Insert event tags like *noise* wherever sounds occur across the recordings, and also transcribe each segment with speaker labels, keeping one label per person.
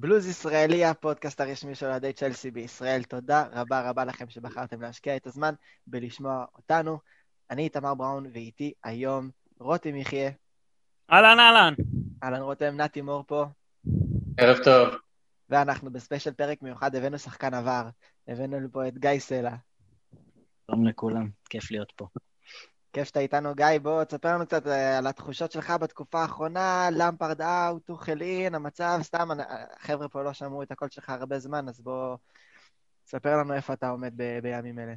Speaker 1: בלוז ישראל, הפודקאסט הרשמי של אוהדי צ'לסי בישראל. תודה רבה רבה לכם שבחרתם להשקיע את הזמן בלשמוע אותנו. אני איתמר בראון, ואיתי היום רותם יחיה.
Speaker 2: אהלן, אהלן.
Speaker 1: אהלן רותם, נתי מור פה.
Speaker 3: ערב טוב.
Speaker 1: ואנחנו בספיישל פרק מיוחד הבאנו שחקן עבר. הבאנו לפה את גיא סלע.
Speaker 4: שלום לכולם, כיף להיות פה.
Speaker 1: כיף שאתה איתנו, גיא. בוא, תספר לנו קצת אה, על התחושות שלך בתקופה האחרונה, למפרד out, טוחל in, המצב, סתם, החבר'ה פה לא שמעו את הקול שלך הרבה זמן, אז בוא, תספר לנו איפה אתה עומד ב- בימים אלה.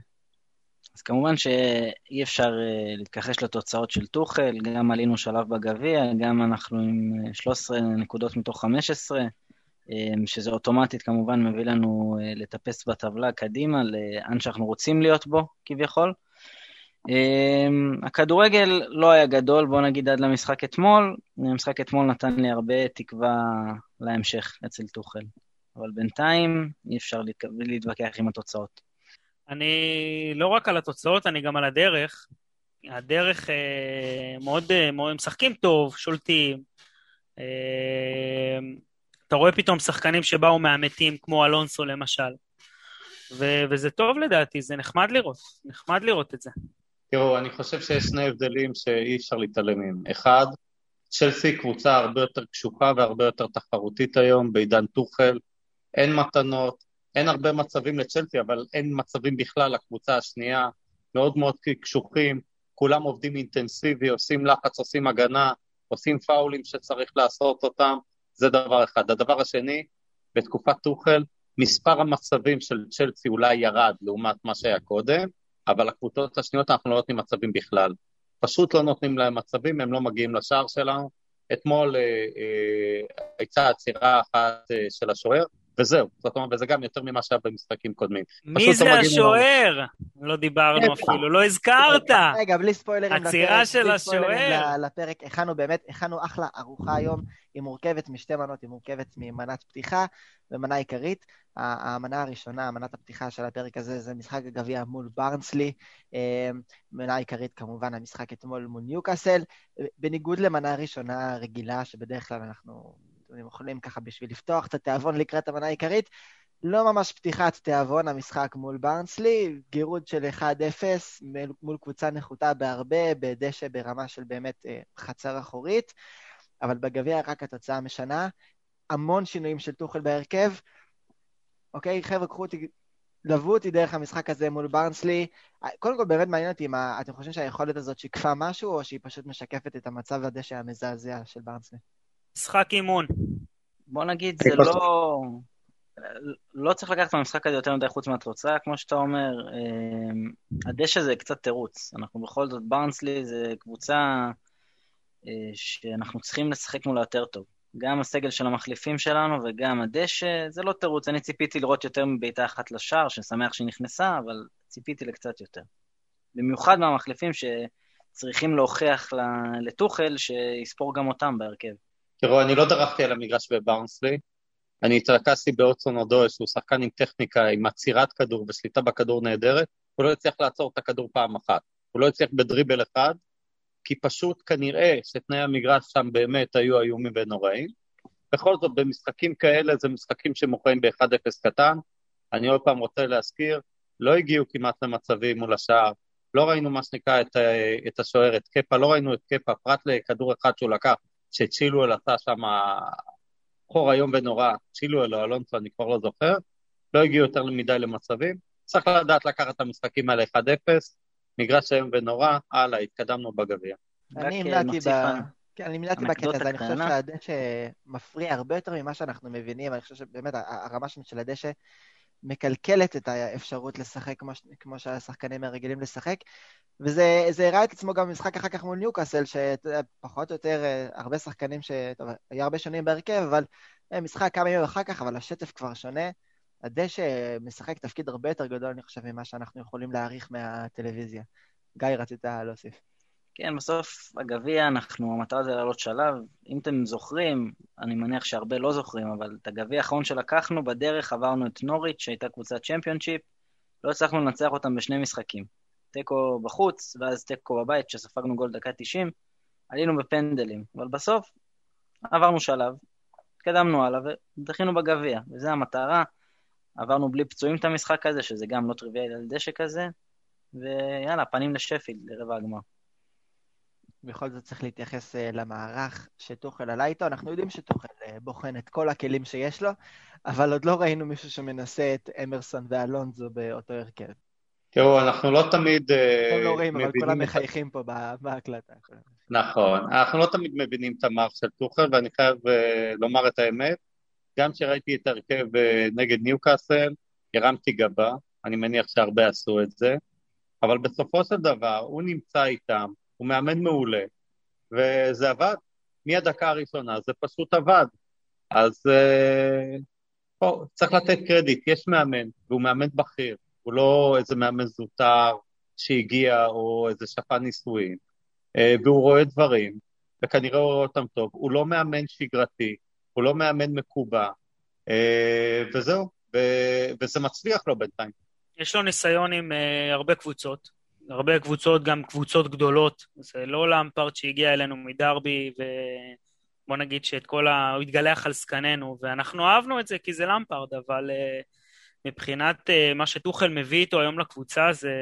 Speaker 4: אז כמובן שאי אפשר uh, להתכחש לתוצאות של טוחל, גם עלינו שלב בגביע, גם אנחנו עם 13 אה, נקודות מתוך 15, um, שזה אוטומטית כמובן מביא לנו לטפס בטבלה קדימה, לאן שאנחנו רוצים להיות בו, כביכול. Um, הכדורגל לא היה גדול, בוא נגיד עד למשחק אתמול. המשחק אתמול נתן לי הרבה תקווה להמשך אצל טוחל. אבל בינתיים אי אפשר להתווכח עם התוצאות.
Speaker 2: אני לא רק על התוצאות, אני גם על הדרך. הדרך אה, אה, מאוד, משחקים טוב, שולטים. אה, אתה רואה פתאום שחקנים שבאו מהמתים, כמו אלונסו למשל. ו- וזה טוב לדעתי, זה נחמד לראות, נחמד לראות את זה.
Speaker 3: תראו, אני חושב שיש שני הבדלים שאי אפשר להתעלם מהם. אחד, צ'לסי קבוצה הרבה יותר קשוחה והרבה יותר תחרותית היום, בעידן טוחל. אין מתנות, אין הרבה מצבים לצ'לסי, אבל אין מצבים בכלל לקבוצה השנייה. מאוד מאוד קשוחים, כולם עובדים אינטנסיבי, עושים לחץ, עושים הגנה, עושים פאולים שצריך לעשות אותם, זה דבר אחד. הדבר השני, בתקופת טוחל, מספר המצבים של צ'לסי אולי ירד לעומת מה שהיה קודם, אבל הקבוצות השניות אנחנו לא נותנים מצבים בכלל. פשוט לא נותנים להם מצבים, הם לא מגיעים לשער שלנו. אתמול אה, אה, הייתה עצירה אחת אה, של השוער, וזהו. זאת אומרת, וזה גם יותר ממה שהיה במשחקים קודמים.
Speaker 2: מי לא זה לא השוער? לא דיברנו אפילו, לא הזכרת.
Speaker 1: רגע, בלי ספוילרים.
Speaker 2: עצירה של השוער.
Speaker 1: לפרק, הכנו באמת, הכנו אחלה ארוחה היום, היא מורכבת משתי מנות, היא מורכבת ממנת פתיחה ומנה עיקרית. המנה הראשונה, מנת הפתיחה של הפרק הזה, זה משחק הגביע מול ברנסלי. אמ, מנה עיקרית, כמובן, המשחק אתמול מול ניוקאסל. בניגוד למנה ראשונה רגילה, שבדרך כלל אנחנו אוכלים ככה בשביל לפתוח את התיאבון לקראת המנה העיקרית, לא ממש פתיחת תיאבון המשחק מול ברנסלי, גירוד של 1-0 מול קבוצה נחותה בהרבה, בדשא ברמה של באמת אה, חצר אחורית, אבל בגביע רק התוצאה משנה. המון שינויים של טוחל בהרכב. אוקיי, חבר'ה, קחו אותי, לבו אותי דרך המשחק הזה מול ברנסלי. קודם כל, באמת מעניין אותי אם אתם חושבים שהיכולת הזאת שיקפה משהו, או שהיא פשוט משקפת את המצב הדשא המזעזע של ברנסלי?
Speaker 2: משחק אימון.
Speaker 4: בוא נגיד, זה לא... לא צריך לקחת מהמשחק הזה יותר מדי חוץ מהתוצאה, כמו שאתה אומר. אמ, הדשא זה קצת תירוץ. אנחנו בכל זאת, ברנסלי זה קבוצה אה, שאנחנו צריכים לשחק מולה יותר טוב. גם הסגל של המחליפים שלנו וגם הדשא, זה לא תירוץ. אני ציפיתי לראות יותר מבעיטה אחת לשער, ששמח שהיא נכנסה, אבל ציפיתי לקצת יותר. במיוחד מהמחליפים שצריכים להוכיח לטוחל שיספור גם אותם בהרכב.
Speaker 3: תראו, אני לא דרכתי על המגרש בברנסלי, אני התרכזתי באוצון אודוי, שהוא שחקן עם טכניקה, עם עצירת כדור ושליטה בכדור נהדרת, הוא לא הצליח לעצור את הכדור פעם אחת. הוא לא הצליח בדריבל אחד, כי פשוט כנראה שתנאי המגרש שם באמת היו איומים ונוראים. בכל זאת, במשחקים כאלה זה משחקים שמוכרים ב-1-0 קטן. אני עוד פעם רוצה להזכיר, לא הגיעו כמעט למצבים מול השער, לא ראינו מה שנקרא את, את השוער, את קפה, לא ראינו את קפה, פרט לכדור אחד שהוא לקח, שצ'ילואל עשה שם חור איום ונורא, צ'ילואל או אלונסו, אני כבר לא זוכר, לא הגיעו יותר מדי למצבים. צריך לדעת לקחת את המשחקים האלה 1-0, מגרש איום ונורא, הלאה, התקדמנו בגביע.
Speaker 1: אני המלטתי ב... כן, אני המלטתי בקטע הזה, אני חושב שהדשא מפריע הרבה יותר ממה שאנחנו מבינים, אני חושב שבאמת הרמה של הדשא מקלקלת את האפשרות לשחק כמו, כמו שהשחקנים הרגילים לשחק, וזה הראה את עצמו גם במשחק אחר כך מול ניוקאסל, שפחות או יותר אה, הרבה שחקנים ש... טוב, היה הרבה שונים בהרכב, אבל אה, משחק כמה ימים אחר כך, אבל השטף כבר שונה. הדשא משחק תפקיד הרבה יותר גדול, אני חושב, ממה שאנחנו יכולים להעריך מהטלוויזיה. גיא, רצית להוסיף.
Speaker 4: כן, בסוף הגביע, אנחנו, המטרה זה לעלות שלב. אם אתם זוכרים, אני מניח שהרבה לא זוכרים, אבל את הגביע האחרון שלקחנו, בדרך עברנו את נוריץ', שהייתה קבוצת צ'מפיונשיפ, לא הצלחנו לנצח אותם בשני משחקים. תיקו בחוץ, ואז תיקו בבית, שספגנו גול דקה 90, עלינו בפנדלים. אבל בסוף עברנו שלב, התקדמנו הלאה ודחינו בגביע, וזו המטרה. עברנו בלי פצועים את המשחק הזה, שזה גם לא טריוויאלי על דשא כזה, ויאללה, פנים לשפילד, לרבע הגמר.
Speaker 1: בכל זאת צריך להתייחס uh, למערך שטוחל עלה איתו. אנחנו יודעים שטוחל uh, בוחן את כל הכלים שיש לו, אבל עוד לא ראינו מישהו שמנסה את אמרסון ואלונזו באותו הרכב.
Speaker 3: תראו, אנחנו לא תמיד...
Speaker 1: אתם לא רואים, אבל כולם מחייכים פה בהקלטה.
Speaker 3: נכון, אנחנו לא תמיד מבינים את המערך של טוחל, ואני חייב לומר את האמת. גם כשראיתי את הרכב נגד ניוקאסל, הרמתי גבה, אני מניח שהרבה עשו את זה, אבל בסופו של דבר הוא נמצא איתם, הוא מאמן מעולה, וזה עבד. מהדקה הראשונה זה פשוט עבד. אז פה, צריך לתת קרדיט, יש מאמן, והוא מאמן בכיר, הוא לא איזה מאמן זוטר שהגיע או איזה שפן נישואין, והוא רואה דברים, וכנראה הוא רואה אותם טוב. הוא לא מאמן שגרתי, הוא לא מאמן מקובע, וזהו, וזה מצליח לו בינתיים.
Speaker 2: יש לו ניסיון עם הרבה קבוצות, הרבה קבוצות, גם קבוצות גדולות. זה לא למפרט שהגיע אלינו מדרבי, ובוא נגיד שאת כל ה... הוא התגלח על זקננו, ואנחנו אהבנו את זה כי זה למפרד, אבל uh, מבחינת uh, מה שטוחל מביא איתו היום לקבוצה, זה,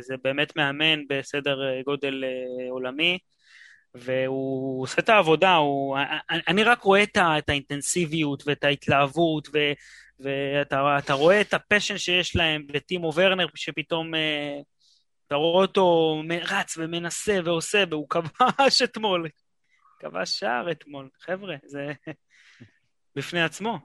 Speaker 2: זה באמת מאמן בסדר גודל uh, עולמי. והוא עושה את העבודה, הוא... אני רק רואה את, ה... את האינטנסיביות ואת ההתלהבות, ו... ואתה רואה את הפשן שיש להם, וטימו ורנר שפתאום אתה רואה אותו רץ ומנסה ועושה, והוא כבש אתמול. כבש שער אתמול. חבר'ה, זה בפני עצמו.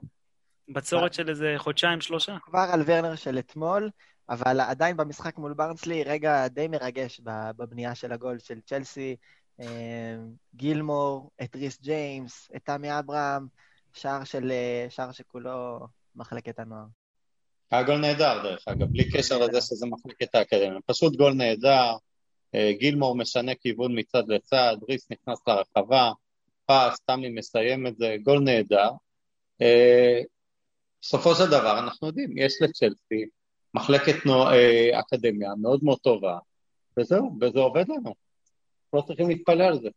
Speaker 2: בצורת של איזה חודשיים, שלושה.
Speaker 1: כבר על ורנר של אתמול, אבל עדיין במשחק מול ברנסלי, רגע די מרגש בבנייה של הגול של צ'לסי. גילמור, את ריס ג'יימס, את תמי אברהם, שער של... שער שכולו מחלקת הנוער.
Speaker 3: היה גול נהדר דרך אגב, בלי קשר לזה שזה מחלקת האקדמיה, פשוט גול נהדר, גילמור משנה כיוון מצד לצד, ריס נכנס לרחבה, פס, תמי מסיים את זה, גול נהדר. בסופו של דבר אנחנו יודעים, יש לצ'לסי מחלקת נו, אקדמיה מאוד מאוד טובה, וזהו, וזה עובד לנו, לא צריכים להתפלא על זה.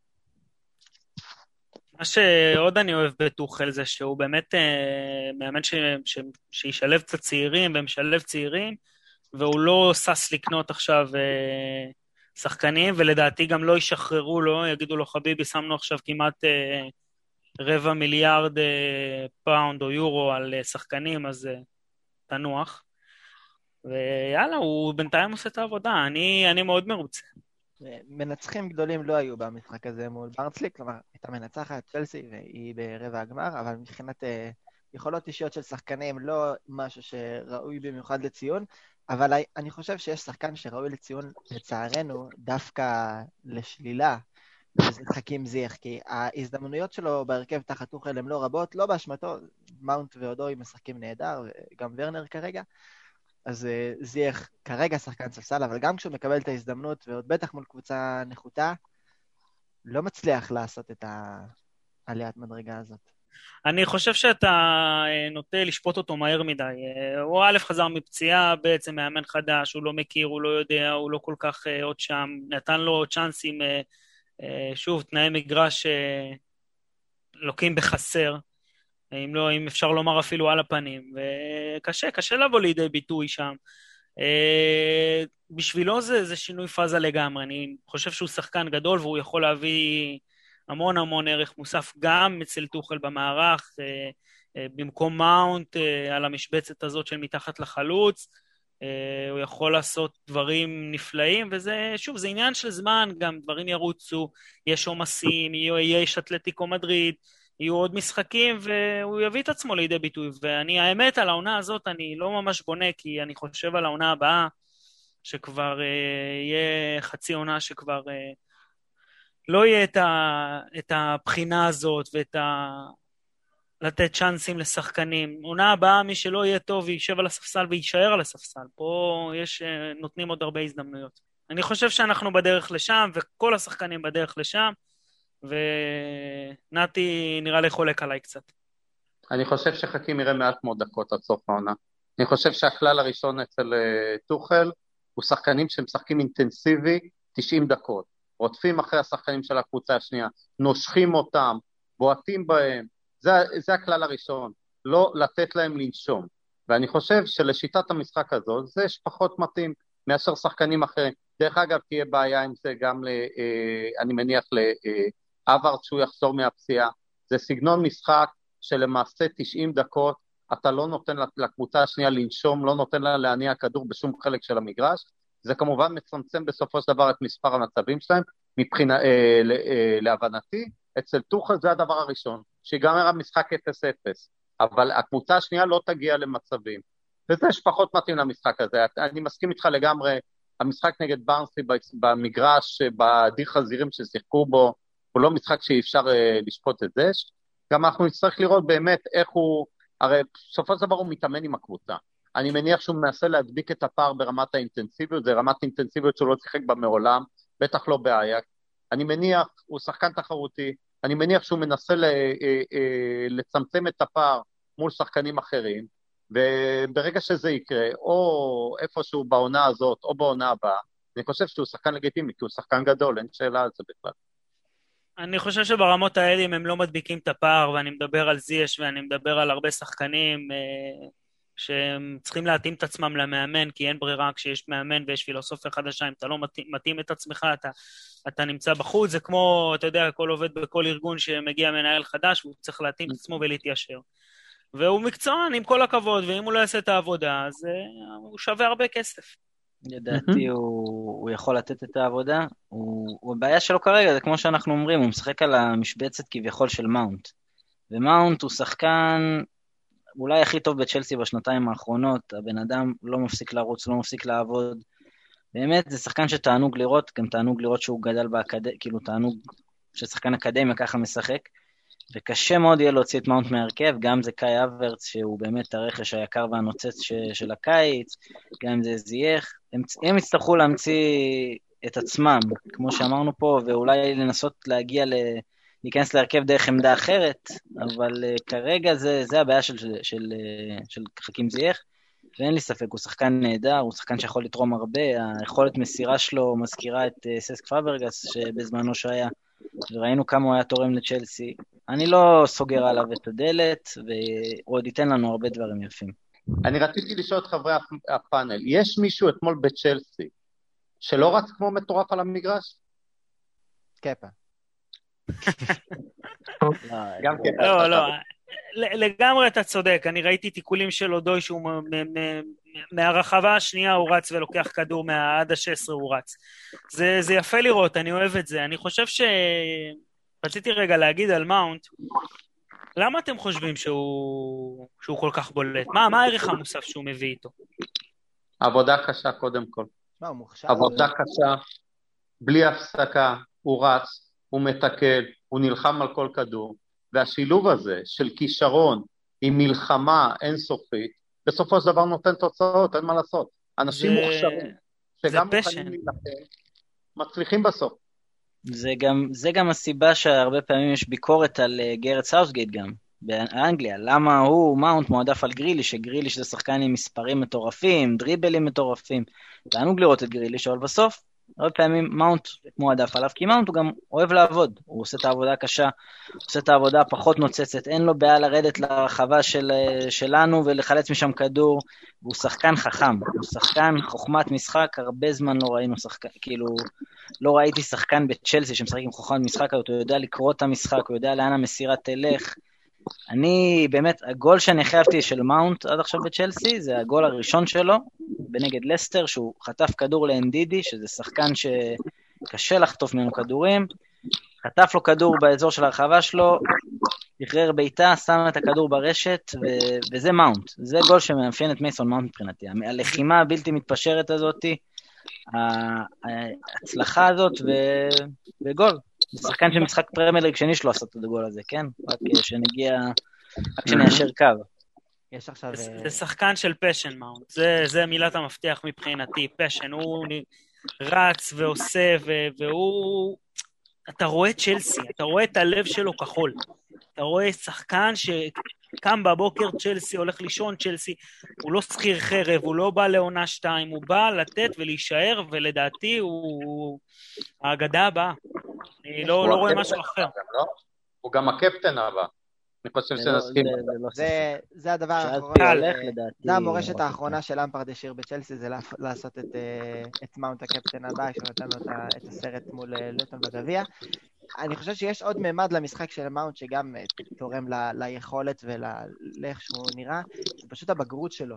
Speaker 2: מה שעוד אני אוהב בטוחל זה שהוא באמת אה, מאמן ש, ש, שישלב קצת צעירים ומשלב צעירים, והוא לא שש לקנות עכשיו אה, שחקנים, ולדעתי גם לא ישחררו לו, יגידו לו חביבי, שמנו עכשיו כמעט אה, רבע מיליארד פאונד או יורו על שחקנים, אז תנוח. ויאללה, הוא בינתיים עושה את העבודה, אני, אני מאוד מרוצה.
Speaker 1: מנצחים גדולים לא היו במשחק הזה מול ברנסלי, כלומר, הייתה מנצחת צ'לסי והיא ברבע הגמר, אבל מבחינת uh, יכולות אישיות של שחקנים, לא משהו שראוי במיוחד לציון, אבל אני חושב שיש שחקן שראוי לציון, לצערנו, דווקא לשלילה, וזה חכים זיח, כי ההזדמנויות שלו בהרכב תחת אוכל הן לא רבות, לא באשמתו, מאונט ואודוי משחקים נהדר, וגם ורנר כרגע, אז זייח כרגע שחקן ספסל, אבל גם כשהוא מקבל את ההזדמנות, ועוד בטח מול קבוצה נחותה, לא מצליח לעשות את העליית מדרגה הזאת.
Speaker 2: אני חושב שאתה נוטה לשפוט אותו מהר מדי. הוא א' חזר מפציעה, בעצם מאמן חדש, הוא לא מכיר, הוא לא יודע, הוא לא כל כך עוד שם, נתן לו צ'אנסים, שוב, תנאי מגרש לוקים בחסר. אם לא, אם אפשר לומר אפילו על הפנים, וקשה, קשה לבוא לידי ביטוי שם. בשבילו זה, זה שינוי פאזה לגמרי, אני חושב שהוא שחקן גדול והוא יכול להביא המון המון ערך מוסף גם אצל טוחל במערך, במקום מאונט על המשבצת הזאת של מתחת לחלוץ, הוא יכול לעשות דברים נפלאים, וזה, שוב, זה עניין של זמן, גם דברים ירוצו, יש עומסים, יש אתלטיקו מדריד, יהיו עוד משחקים והוא יביא את עצמו לידי ביטוי. ואני, האמת, על העונה הזאת אני לא ממש בונה, כי אני חושב על העונה הבאה, שכבר אה, יהיה חצי עונה שכבר אה, לא יהיה את, ה, את הבחינה הזאת ואת ה... לתת צ'אנסים לשחקנים. עונה הבאה, מי שלא יהיה טוב יישב על הספסל ויישאר על הספסל. פה יש, אה, נותנים עוד הרבה הזדמנויות. אני חושב שאנחנו בדרך לשם, וכל השחקנים בדרך לשם. ונתי נראה לי חולק עליי קצת.
Speaker 3: אני חושב שחכים יראה מעט מאוד דקות עד סוף העונה. אני חושב שהכלל הראשון אצל uh, טוחל הוא שחקנים שמשחקים אינטנסיבי 90 דקות. רודפים אחרי השחקנים של הקבוצה השנייה, נושכים אותם, בועטים בהם, זה, זה הכלל הראשון, לא לתת להם לנשום. ואני חושב שלשיטת המשחק הזאת זה פחות מתאים מאשר שחקנים אחרים. דרך אגב, תהיה בעיה עם זה גם, ל, אה, אני מניח, לאברד שהוא יחזור מהפציעה. זה סגנון משחק שלמעשה 90 דקות אתה לא נותן לקבוצה השנייה לנשום, לא נותן לה להניע כדור בשום חלק של המגרש. זה כמובן מצמצם בסופו של דבר את מספר המצבים שלהם. מבחינה, אה, אה, להבנתי, אצל טוחל זה הדבר הראשון, שיגמר המשחק 0-0, אבל הקבוצה השנייה לא תגיע למצבים. וזה שפחות מתאים למשחק הזה. אני מסכים איתך לגמרי, המשחק נגד ברנסי במגרש, בדיר חזירים ששיחקו בו, הוא לא משחק שאי אפשר uh, לשפוט את זה. גם אנחנו נצטרך לראות באמת איך הוא, הרי בסופו של דבר הוא מתאמן עם הקבוצה. אני מניח שהוא מנסה להדביק את הפער ברמת האינטנסיביות, זה רמת אינטנסיביות שהוא לא שיחק בה מעולם, בטח לא באייק. אני מניח, הוא שחקן תחרותי, אני מניח שהוא מנסה אה, אה, לצמצם את הפער מול שחקנים אחרים, וברגע שזה יקרה, או איפשהו בעונה הזאת, או בעונה הבאה, אני חושב שהוא שחקן לגיטימי, כי הוא שחקן גדול, אין שאלה על זה בכלל.
Speaker 2: אני חושב שברמות האלה, אם הם לא מדביקים את הפער, ואני מדבר על זייש ואני מדבר על הרבה שחקנים אה, שהם צריכים להתאים את עצמם למאמן, כי אין ברירה כשיש מאמן ויש פילוסופיה חדשה, אם אתה לא מתאים, מתאים את עצמך, אתה, אתה נמצא בחוץ, זה כמו, אתה יודע, הכל עובד בכל ארגון שמגיע מנהל חדש, והוא צריך להתאים את עצמו ולהתיישר. והוא מקצוען, עם כל הכבוד, ואם הוא לא יעשה את העבודה, אז uh, הוא שווה הרבה כסף.
Speaker 4: לדעתי הוא, הוא יכול לתת את העבודה. הוא, הוא הבעיה שלו כרגע, זה כמו שאנחנו אומרים, הוא משחק על המשבצת כביכול של מאונט. ומאונט הוא שחקן אולי הכי טוב בצ'לסי בשנתיים האחרונות, הבן אדם לא מפסיק לרוץ, לא מפסיק לעבוד. באמת, זה שחקן שתענוג לראות, גם תענוג לראות שהוא גדל באקדמיה, כאילו תענוג ששחקן אקדמיה ככה משחק. וקשה מאוד יהיה להוציא את מאונט מהרכב, גם זה קאי הברץ, שהוא באמת הרכש היקר והנוצץ ש, של הקיץ, גם אם זה זייח. הם, הם יצטרכו להמציא את עצמם, כמו שאמרנו פה, ואולי לנסות להגיע ל... להיכנס להרכב דרך עמדה אחרת, אבל uh, כרגע זה, זה הבעיה של, של, של, uh, של חכים זייח, ואין לי ספק, הוא שחקן נהדר, הוא שחקן שיכול לתרום הרבה, היכולת מסירה שלו מזכירה את uh, ססק פאברגס שבזמנו שהיה, וראינו כמה הוא היה תורם לצ'לסי. אני לא סוגר עליו את הדלת, והוא עוד ייתן לנו הרבה דברים יפים.
Speaker 3: אני רציתי לשאול את חברי הפאנל, יש מישהו אתמול בצ'לסי שלא רץ כמו מטורף על המגרש?
Speaker 1: קפה. *laughs*
Speaker 2: גם כן. לא, לא, לגמרי אתה צודק, אני ראיתי תיקולים של אודוי שהוא מהרחבה השנייה הוא רץ ולוקח כדור עד ה-16 הוא רץ. זה, זה יפה לראות, אני אוהב את זה. אני חושב ש... רציתי רגע להגיד על מאונט, למה אתם חושבים שהוא, שהוא כל כך בולט? מה, מה הערך המוסף שהוא מביא איתו?
Speaker 3: עבודה קשה קודם כל.
Speaker 1: מה, הוא מוכשר.
Speaker 3: עבודה קשה, בלי הפסקה, הוא רץ, הוא מתקל, הוא נלחם על כל כדור, והשילוב הזה של כישרון עם מלחמה אינסופית, בסופו של דבר נותן תוצאות, אין מה לעשות. אנשים זה... מוכשרים, שגם מוכנים להילחם, מצליחים בסוף.
Speaker 4: זה גם, זה גם הסיבה שהרבה פעמים יש ביקורת על uh, גארת' סאות'גייט גם, באנגליה. למה הוא, מאונט, מועדף על גריליש, שגריליש זה שחקן עם מספרים מטורפים, דריבלים מטורפים. תענוג לראות את גריליש, אבל בסוף הרבה פעמים מאונט מועדף עליו, כי מאונט הוא גם אוהב לעבוד, הוא עושה את העבודה הקשה, הוא עושה את העבודה הפחות נוצצת, אין לו בעיה לרדת לרחבה של, שלנו ולחלץ משם כדור, והוא שחקן חכם, הוא שחקן חוכמת משחק, הרבה זמן לא ראינו שחקן, כאילו, לא ראיתי שחקן בצ'לסי שמשחק עם חוכמת משחק, הוא יודע לקרוא את המשחק, הוא יודע לאן המסירה תלך, אני באמת, הגול שאני חיבבתי של מאונט עד עכשיו בצ'לסי, זה הגול הראשון שלו נגד לסטר, שהוא חטף כדור לנדידי, שזה שחקן שקשה לחטוף ממנו כדורים, חטף לו כדור באזור של הרחבה שלו, שחרר בעיטה, שם את הכדור ברשת, ו- וזה מאונט. זה גול שמאפיין את מייסון מאונט מבחינתי. הלחימה הבלתי מתפשרת הזאתי, ההצלחה הזאת ו- וגול. זה שחקן של משחק פרמייר שני שלו עשה את הגול הזה, כן? רק שנגיע, רק שניישר קו.
Speaker 2: יש עכשיו... זה, אה, זה שחקן של passion מאונט, זה, זה מילת המפתח מבחינתי, passion, הוא רץ ועושה, ו, והוא... אתה רואה צ'לסי, אתה רואה את הלב שלו כחול. אתה רואה שחקן שקם בבוקר צ'לסי, הולך לישון צ'לסי, הוא לא שכיר חרב, הוא לא בא לעונה שתיים, הוא בא לתת ולהישאר, ולדעתי הוא האגדה הבאה. אני לא, לא רואה משהו אחר.
Speaker 3: לא? הוא גם הקפטן הבא. אני חושב
Speaker 4: לא-
Speaker 3: שנסכים.
Speaker 4: זה- לא
Speaker 1: זה, הדבר האחרון. אה. זה המורשת האחרונה. של למפרד השאיר בצ'לסי, זה לעשות את, אה, את מאונט הקפטן הבא, שנותן לו את הסרט מול אה, לוטון בגביע. אני חושב שיש עוד ממד למשחק של מאונט שגם תורם ל- ליכולת ולאיך שהוא נראה, זה פשוט הבגרות שלו.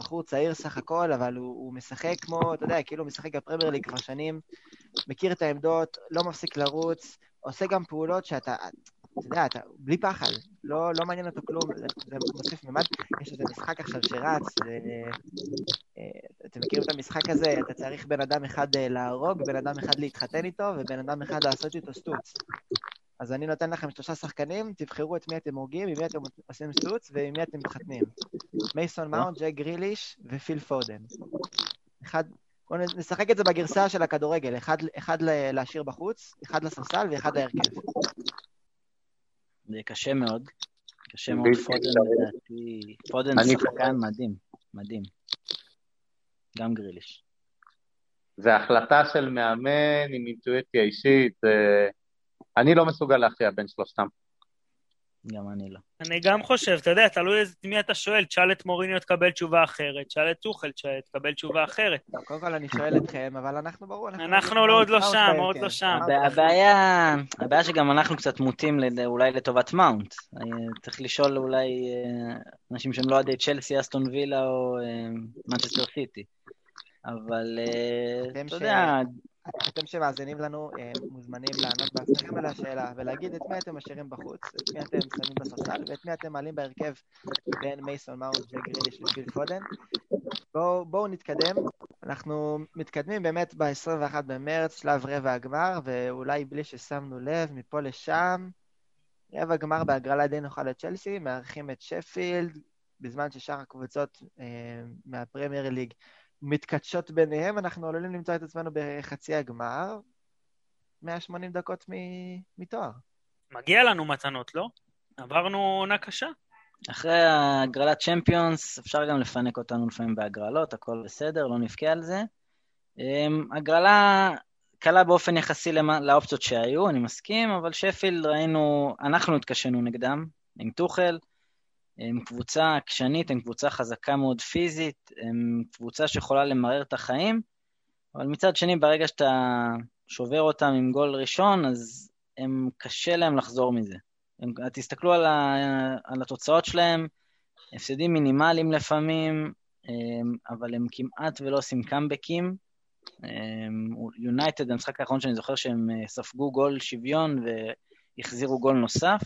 Speaker 1: בחור צעיר סך הכל, אבל הוא, הוא משחק כמו, אתה יודע, כאילו הוא משחק בפרמייר ליג כבר שנים, מכיר את העמדות, לא מפסיק לרוץ, עושה גם פעולות שאתה, אתה יודע, אתה, בלי פחד, לא, לא מעניין אותו כלום, זה, זה מוסיף ממד. יש איזה משחק עכשיו שרץ, ו... אה, אתם מכירים את המשחק הזה? אתה צריך בן אדם אחד אה, להרוג, בן אדם אחד להתחתן איתו, ובן אדם אחד לעשות איתו סטוץ. אז אני נותן לכם שלושה שחקנים, תבחרו את מי אתם הורגים, עם מי אתם עושים סטוץ, ועם מי אתם מתחתנים. מייסון מאונט, ג'ק גריליש ופיל פודן. אחד, בואו נשחק את זה בגרסה של הכדורגל, אחד, אחד להשאיר בחוץ, אחד לספסל ואחד להרכב.
Speaker 4: זה קשה מאוד. קשה מאוד. פודן. לדעתי... פודן שחקן מדהים. מדהים. גם גריליש.
Speaker 3: זה החלטה של מאמן עם אינטואיציה אישית. אני לא מסוגל להכריע בין שלושתם.
Speaker 4: גם אני לא.
Speaker 2: אני גם חושב, אתה יודע, תלוי את מי אתה שואל, תשאל את מוריניו תקבל תשובה אחרת, תשאל את טוחל תקבל תשובה אחרת.
Speaker 1: טוב, קודם כל אני שואל אתכם, אבל אנחנו ברור,
Speaker 2: אנחנו
Speaker 1: יודעים
Speaker 2: לא עוד לא
Speaker 1: מאונט
Speaker 2: שם,
Speaker 1: בהרכב.
Speaker 2: עוד לא שם.
Speaker 4: הבעיה, הבעיה שגם אנחנו קצת מוטים אולי לטובת מאונט. אה, צריך לשאול אולי אה, אנשים שהם לא אוהדי צ'לסי, אסטון וילה או מנצ'סטר סיטי. אבל אה,
Speaker 1: אתם
Speaker 4: אתה
Speaker 1: ש-
Speaker 4: יודע,
Speaker 1: אתם שמאזינים לנו אה, מוזמנים לענות בעצמכם על השאלה ולהגיד את מי אתם משאירים בחוץ, את מי אתם שמים בספסל ואת מי אתם מעלים בהרכב בין מייסון מאונט וגריליש ופיל פודן. בואו בואו נתקדם. אנחנו מתקדמים באמת ב-21 במרץ, שלב רבע הגמר, ואולי בלי ששמנו לב, מפה לשם, רבע גמר בהגרלה די נוחה לצ'לסי, מארחים את שפילד, בזמן ששאר הקבוצות אה, מהפרמייר ליג מתכתשות ביניהם, אנחנו עלולים למצוא את עצמנו בחצי הגמר, 180 דקות מ- מתואר.
Speaker 2: מגיע לנו מתנות, לא? עברנו עונה קשה.
Speaker 4: אחרי הגרלת צ'מפיונס אפשר גם לפנק אותנו לפעמים בהגרלות, הכל בסדר, לא נבכה על זה. אמ, הגרלה קלה באופן יחסי למה- לאופציות שהיו, אני מסכים, אבל שפילד ראינו, אנחנו התקשינו נגדם, עם טוחל. הם קבוצה עקשנית, הם קבוצה חזקה מאוד פיזית, הם קבוצה שיכולה למרר את החיים, אבל מצד שני, ברגע שאתה שובר אותם עם גול ראשון, אז הם קשה להם לחזור מזה. הם, תסתכלו על, ה, על התוצאות שלהם, הפסדים מינימליים לפעמים, אבל הם כמעט ולא עושים קאמבקים. יונייטד, המשחק האחרון שאני זוכר שהם אה, ספגו גול שוויון והחזירו גול נוסף.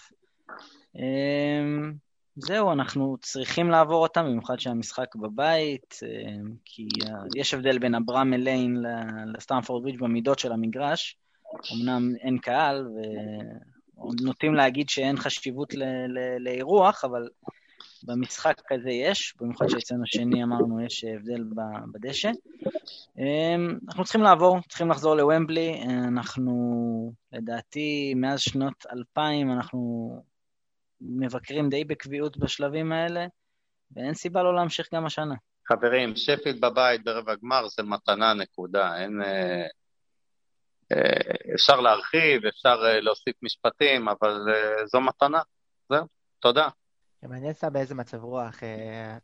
Speaker 4: אמ, זהו, אנחנו צריכים לעבור אותם, במיוחד שהמשחק בבית, אמ, כי אה, יש הבדל בין אברהם אליין לסטמפורד ברידג' במידות של המגרש. אמנם אין קהל, ונוטים להגיד שאין חשיבות לאירוח, אבל במשחק כזה יש, במיוחד שאצלנו שני אמרנו יש הבדל בדשא. אמ, אנחנו צריכים לעבור, צריכים לחזור לוומבלי, אנחנו לדעתי מאז שנות 2000 אנחנו מבקרים די בקביעות בשלבים האלה, ואין סיבה לא להמשיך גם השנה.
Speaker 3: חברים, שפילד בבית ברבע גמר זה מתנה, נקודה. אין... אה, אה, אפשר להרחיב, אפשר אה, להוסיף משפטים, אבל אה, זו מתנה. זהו, תודה.
Speaker 1: מעניין סתם באיזה מצב רוח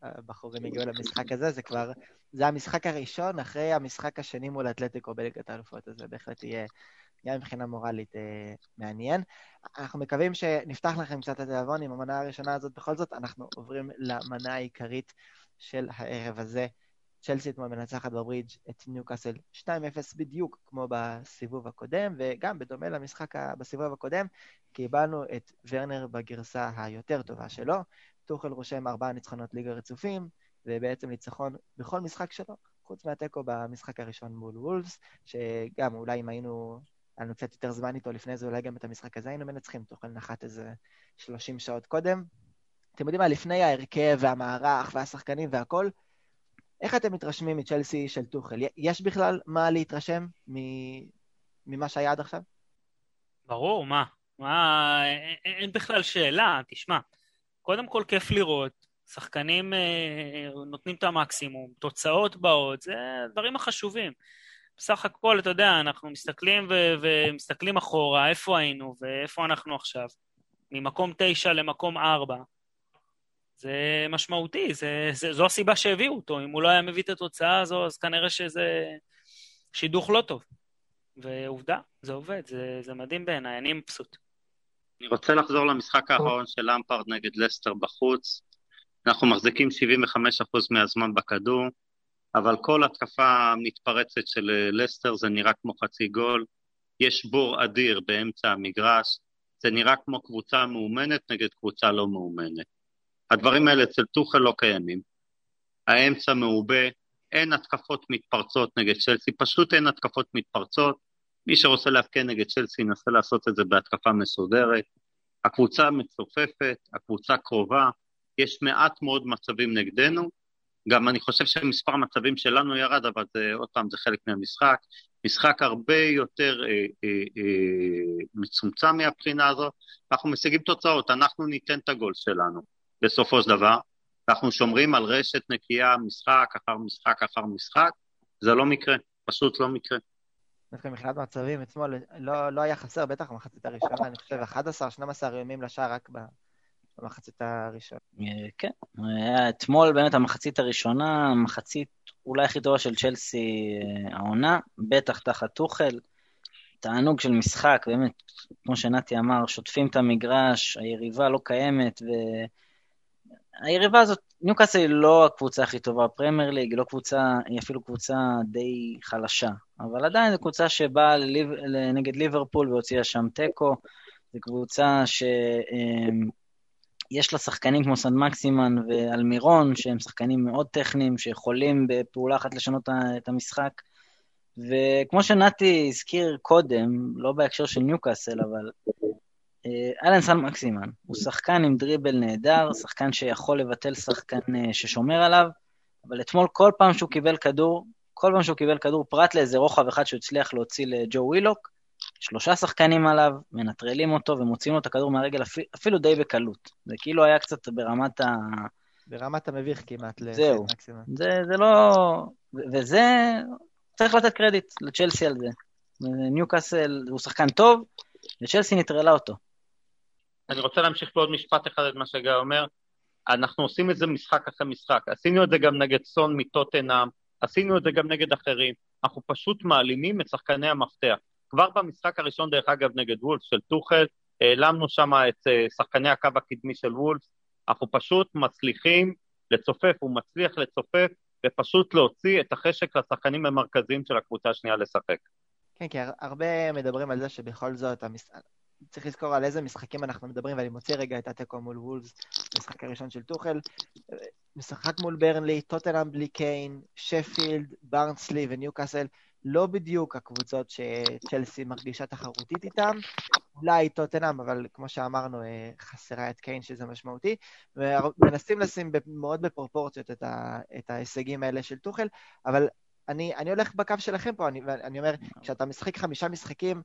Speaker 1: הבחורים הגיעו למשחק הזה, זה כבר, זה המשחק הראשון אחרי המשחק השני מול אתלטיקו בליגת האלופות, אז זה בהחלט יהיה, גם מבחינה מורלית, אה, מעניין. אנחנו מקווים שנפתח לכם קצת את התיאבון עם המנה הראשונה הזאת. בכל זאת, אנחנו עוברים למנה העיקרית של הערב הזה. צ'לסי אתמול מנצחת בברידג' את ניוקאסל 2-0 בדיוק כמו בסיבוב הקודם, וגם בדומה למשחק בסיבוב הקודם, קיבלנו את ורנר בגרסה היותר טובה שלו. טוחל רושם ארבעה ניצחונות ליגה רצופים, ובעצם ניצחון בכל משחק שלו, חוץ מהתיקו במשחק הראשון מול וולפס, שגם אולי אם היינו, היה לנו קצת יותר זמן איתו לפני זה, אולי גם את המשחק הזה היינו מנצחים, טוחל נחת איזה 30 שעות קודם. אתם יודעים מה, לפני ההרכב והמערך והשחקנים והכל, איך אתם מתרשמים מצ'לסי של טוחל? יש בכלל מה להתרשם ממה שהיה עד עכשיו?
Speaker 2: ברור, מה? מה, אין בכלל שאלה, תשמע. קודם כל כיף לראות, שחקנים אה, נותנים את המקסימום, תוצאות באות, זה הדברים החשובים. בסך הכל, אתה יודע, אנחנו מסתכלים ו- ומסתכלים אחורה, איפה היינו ואיפה אנחנו עכשיו. ממקום תשע למקום ארבע, זה משמעותי, זה, זה, זו הסיבה שהביאו אותו. אם הוא לא היה מביא את התוצאה הזו, אז כנראה שזה שידוך לא טוב. ועובדה, זה עובד, זה, זה מדהים בעיניי, אני מבסוט.
Speaker 3: אני רוצה לחזור למשחק האחרון של למפרד נגד לסטר בחוץ. אנחנו מחזיקים 75% מהזמן בכדור, אבל כל התקפה מתפרצת של אה, לסטר זה נראה כמו חצי גול. יש בור אדיר באמצע המגרש, זה נראה כמו קבוצה מאומנת נגד קבוצה לא מאומנת. הדברים האלה אצל טוחל לא קיימים. האמצע מעובה, אין התקפות מתפרצות נגד צ'לסי, פשוט אין התקפות מתפרצות. מי שרוצה להפקיע נגד צ'לסי ינסה לעשות את זה בהתקפה מסודרת. הקבוצה מצופפת, הקבוצה קרובה, יש מעט מאוד מצבים נגדנו. גם אני חושב שמספר המצבים שלנו ירד, אבל זה, עוד פעם, זה חלק מהמשחק. משחק הרבה יותר אה, אה, אה, מצומצם מהבחינה הזאת. אנחנו משיגים תוצאות, אנחנו ניתן את הגול שלנו בסופו של דבר. אנחנו שומרים על רשת נקייה משחק אחר משחק אחר משחק, זה לא מקרה, פשוט לא מקרה.
Speaker 1: דווקא מבחינת מצבים, אתמול לא, לא היה חסר, בטח במחצית הראשונה, אני חושב 11-12 איומים לשער רק במחצית הראשונה.
Speaker 4: אה, כן, אתמול באמת המחצית הראשונה, המחצית אולי הכי טובה של צ'לסי אה, העונה, בטח תחת טוחל. תענוג של משחק, באמת, כמו שנתי אמר, שוטפים את המגרש, היריבה לא קיימת, והיריבה הזאת, ניוקאסל היא לא הקבוצה הכי טובה בפרמייר ליג, היא לא קבוצה, היא אפילו קבוצה די חלשה, אבל עדיין זו קבוצה שבאה לליב, נגד ליברפול והוציאה שם תיקו, זו קבוצה ש... יש לה שחקנים כמו סנד מקסימן ואלמירון, שהם שחקנים מאוד טכניים, שיכולים בפעולה אחת לשנות את המשחק. וכמו שנתי הזכיר קודם, לא בהקשר של ניוקאסל, אבל אה, אלן סן מקסימן הוא שחקן עם דריבל נהדר, שחקן שיכול לבטל שחקן אה, ששומר עליו, אבל אתמול כל פעם שהוא קיבל כדור, כל פעם שהוא קיבל כדור, פרט לאיזה רוחב אחד שהוא הצליח להוציא לג'ו ווילוק, שלושה שחקנים עליו, מנטרלים אותו ומוציאים לו את הכדור מהרגל אפילו, אפילו די בקלות. זה כאילו היה קצת ברמת ה...
Speaker 1: ברמת המביך כמעט.
Speaker 4: זהו. זה, זה לא... וזה... צריך לתת קרדיט לצ'לסי על זה. ניוקאסל הוא שחקן טוב, וצ'לסי נטרלה אותו.
Speaker 3: אני רוצה להמשיך בעוד משפט אחד את מה שגיא אומר. אנחנו עושים את זה משחק אחרי משחק. עשינו את זה גם נגד סון מטוטנאם, עשינו את זה גם נגד אחרים. אנחנו פשוט מעלימים את שחקני המפתח. כבר במשחק הראשון, דרך אגב, נגד וולף של טוחל, העלמנו שם את אה, שחקני הקו הקדמי של וולף. אנחנו פשוט מצליחים לצופף, הוא מצליח לצופף ופשוט להוציא את החשק לשחקנים המרכזיים של הקבוצה השנייה לשחק.
Speaker 1: כן, כי הרבה מדברים על זה שבכל זאת, המש... צריך לזכור על איזה משחקים אנחנו מדברים, ואני מוציא רגע את התיקו מול וולס, המשחק הראשון של טוחל. משחק מול ברנלי, טוטנאם בלי קיין, שפילד, ברנסלי וניוקאסל. לא בדיוק הקבוצות שצ'לסי מרגישה תחרותית איתן, אולי טוטנאם, אבל כמו שאמרנו, אה, חסרה את קיין שזה משמעותי, ומנסים לשים מאוד בפרופורציות את, ה, את ההישגים האלה של טוחל, אבל אני, אני הולך בקו שלכם פה, אני, אני אומר, כשאתה משחק חמישה משחקים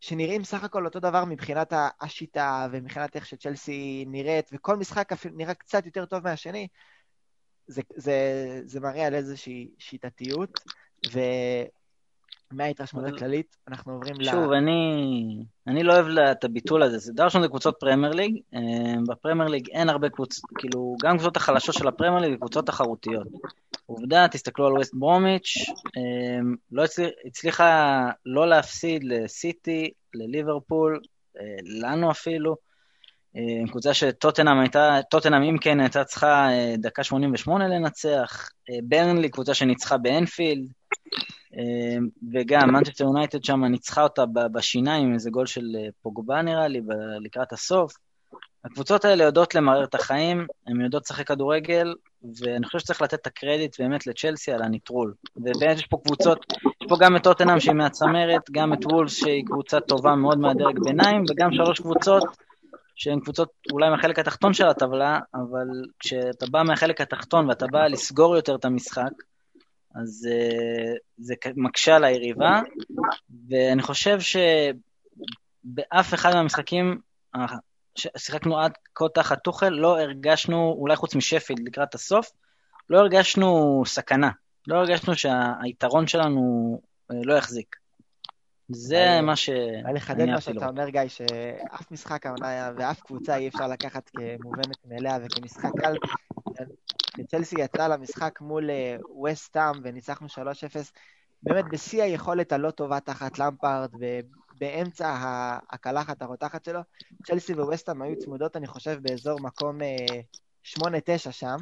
Speaker 1: שנראים סך הכל אותו דבר מבחינת השיטה ומבחינת איך שצ'לסי נראית, וכל משחק נראה קצת יותר טוב מהשני, זה, זה, זה מראה על איזושהי שיטתיות, ו... מההתרשמות הכללית, אנחנו עוברים
Speaker 4: ל... שוב, אני, אני לא אוהב את הביטול הזה. זה דבר ראשון זה קבוצות פרמייר ליג. אה, בפרמייר ליג אין הרבה קבוצות, כאילו, גם קבוצות החלשות של הפרמייר ליג קבוצות תחרותיות. עובדה, תסתכלו על ווסט ברומיץ', אה, לא הצליח, הצליחה לא להפסיד לסיטי, לליברפול, אה, לנו אפילו. קבוצה שטוטנהאם הייתה, טוטנהאם אם כן הייתה צריכה דקה 88 לנצח, ברנלי קבוצה שניצחה באנפילד, וגם מנצ'סטר יונייטד שם ניצחה אותה בשיניים איזה גול של אה, פוגבה נראה לי, לקראת הסוף. הקבוצות האלה יודעות למרר את החיים, הן יודעות לשחק כדורגל, ואני חושב שצריך לתת את הקרדיט באמת לצ'לסי על הנטרול. ובאמת יש פה קבוצות, יש פה גם את טוטנאם שהיא מהצמרת, גם את וולס שהיא קבוצה טובה מאוד מהדרג ביניים, וגם שלוש קבוצות שהן קבוצות אולי מהחלק התחתון של הטבלה, אבל כשאתה בא מהחלק התחתון ואתה בא לסגור יותר את המשחק, אז uh, זה מקשה על היריבה, ואני חושב שבאף אחד מהמשחקים ששיחקנו עד כה תחת טוחל, לא הרגשנו, אולי חוץ משפילד לקראת הסוף, לא הרגשנו סכנה. לא הרגשנו שהיתרון שלנו uh, לא יחזיק. זה
Speaker 1: אני-
Speaker 4: מה ש...
Speaker 1: אני לחדד מה שאתה. אומר, גיא, שאף משחק העונה ואף קבוצה אי אפשר לקחת כמובנת מאליה וכמשחק קל. כשצ'לסי יצאה למשחק מול ווסט-האם וניצחנו 3-0, באמת בשיא היכולת הלא טובה תחת למפארד, ובאמצע הקלחת הרותחת שלו, צ'לסי וווסט-האם היו צמודות, אני חושב, באזור מקום אה, 8-9 שם.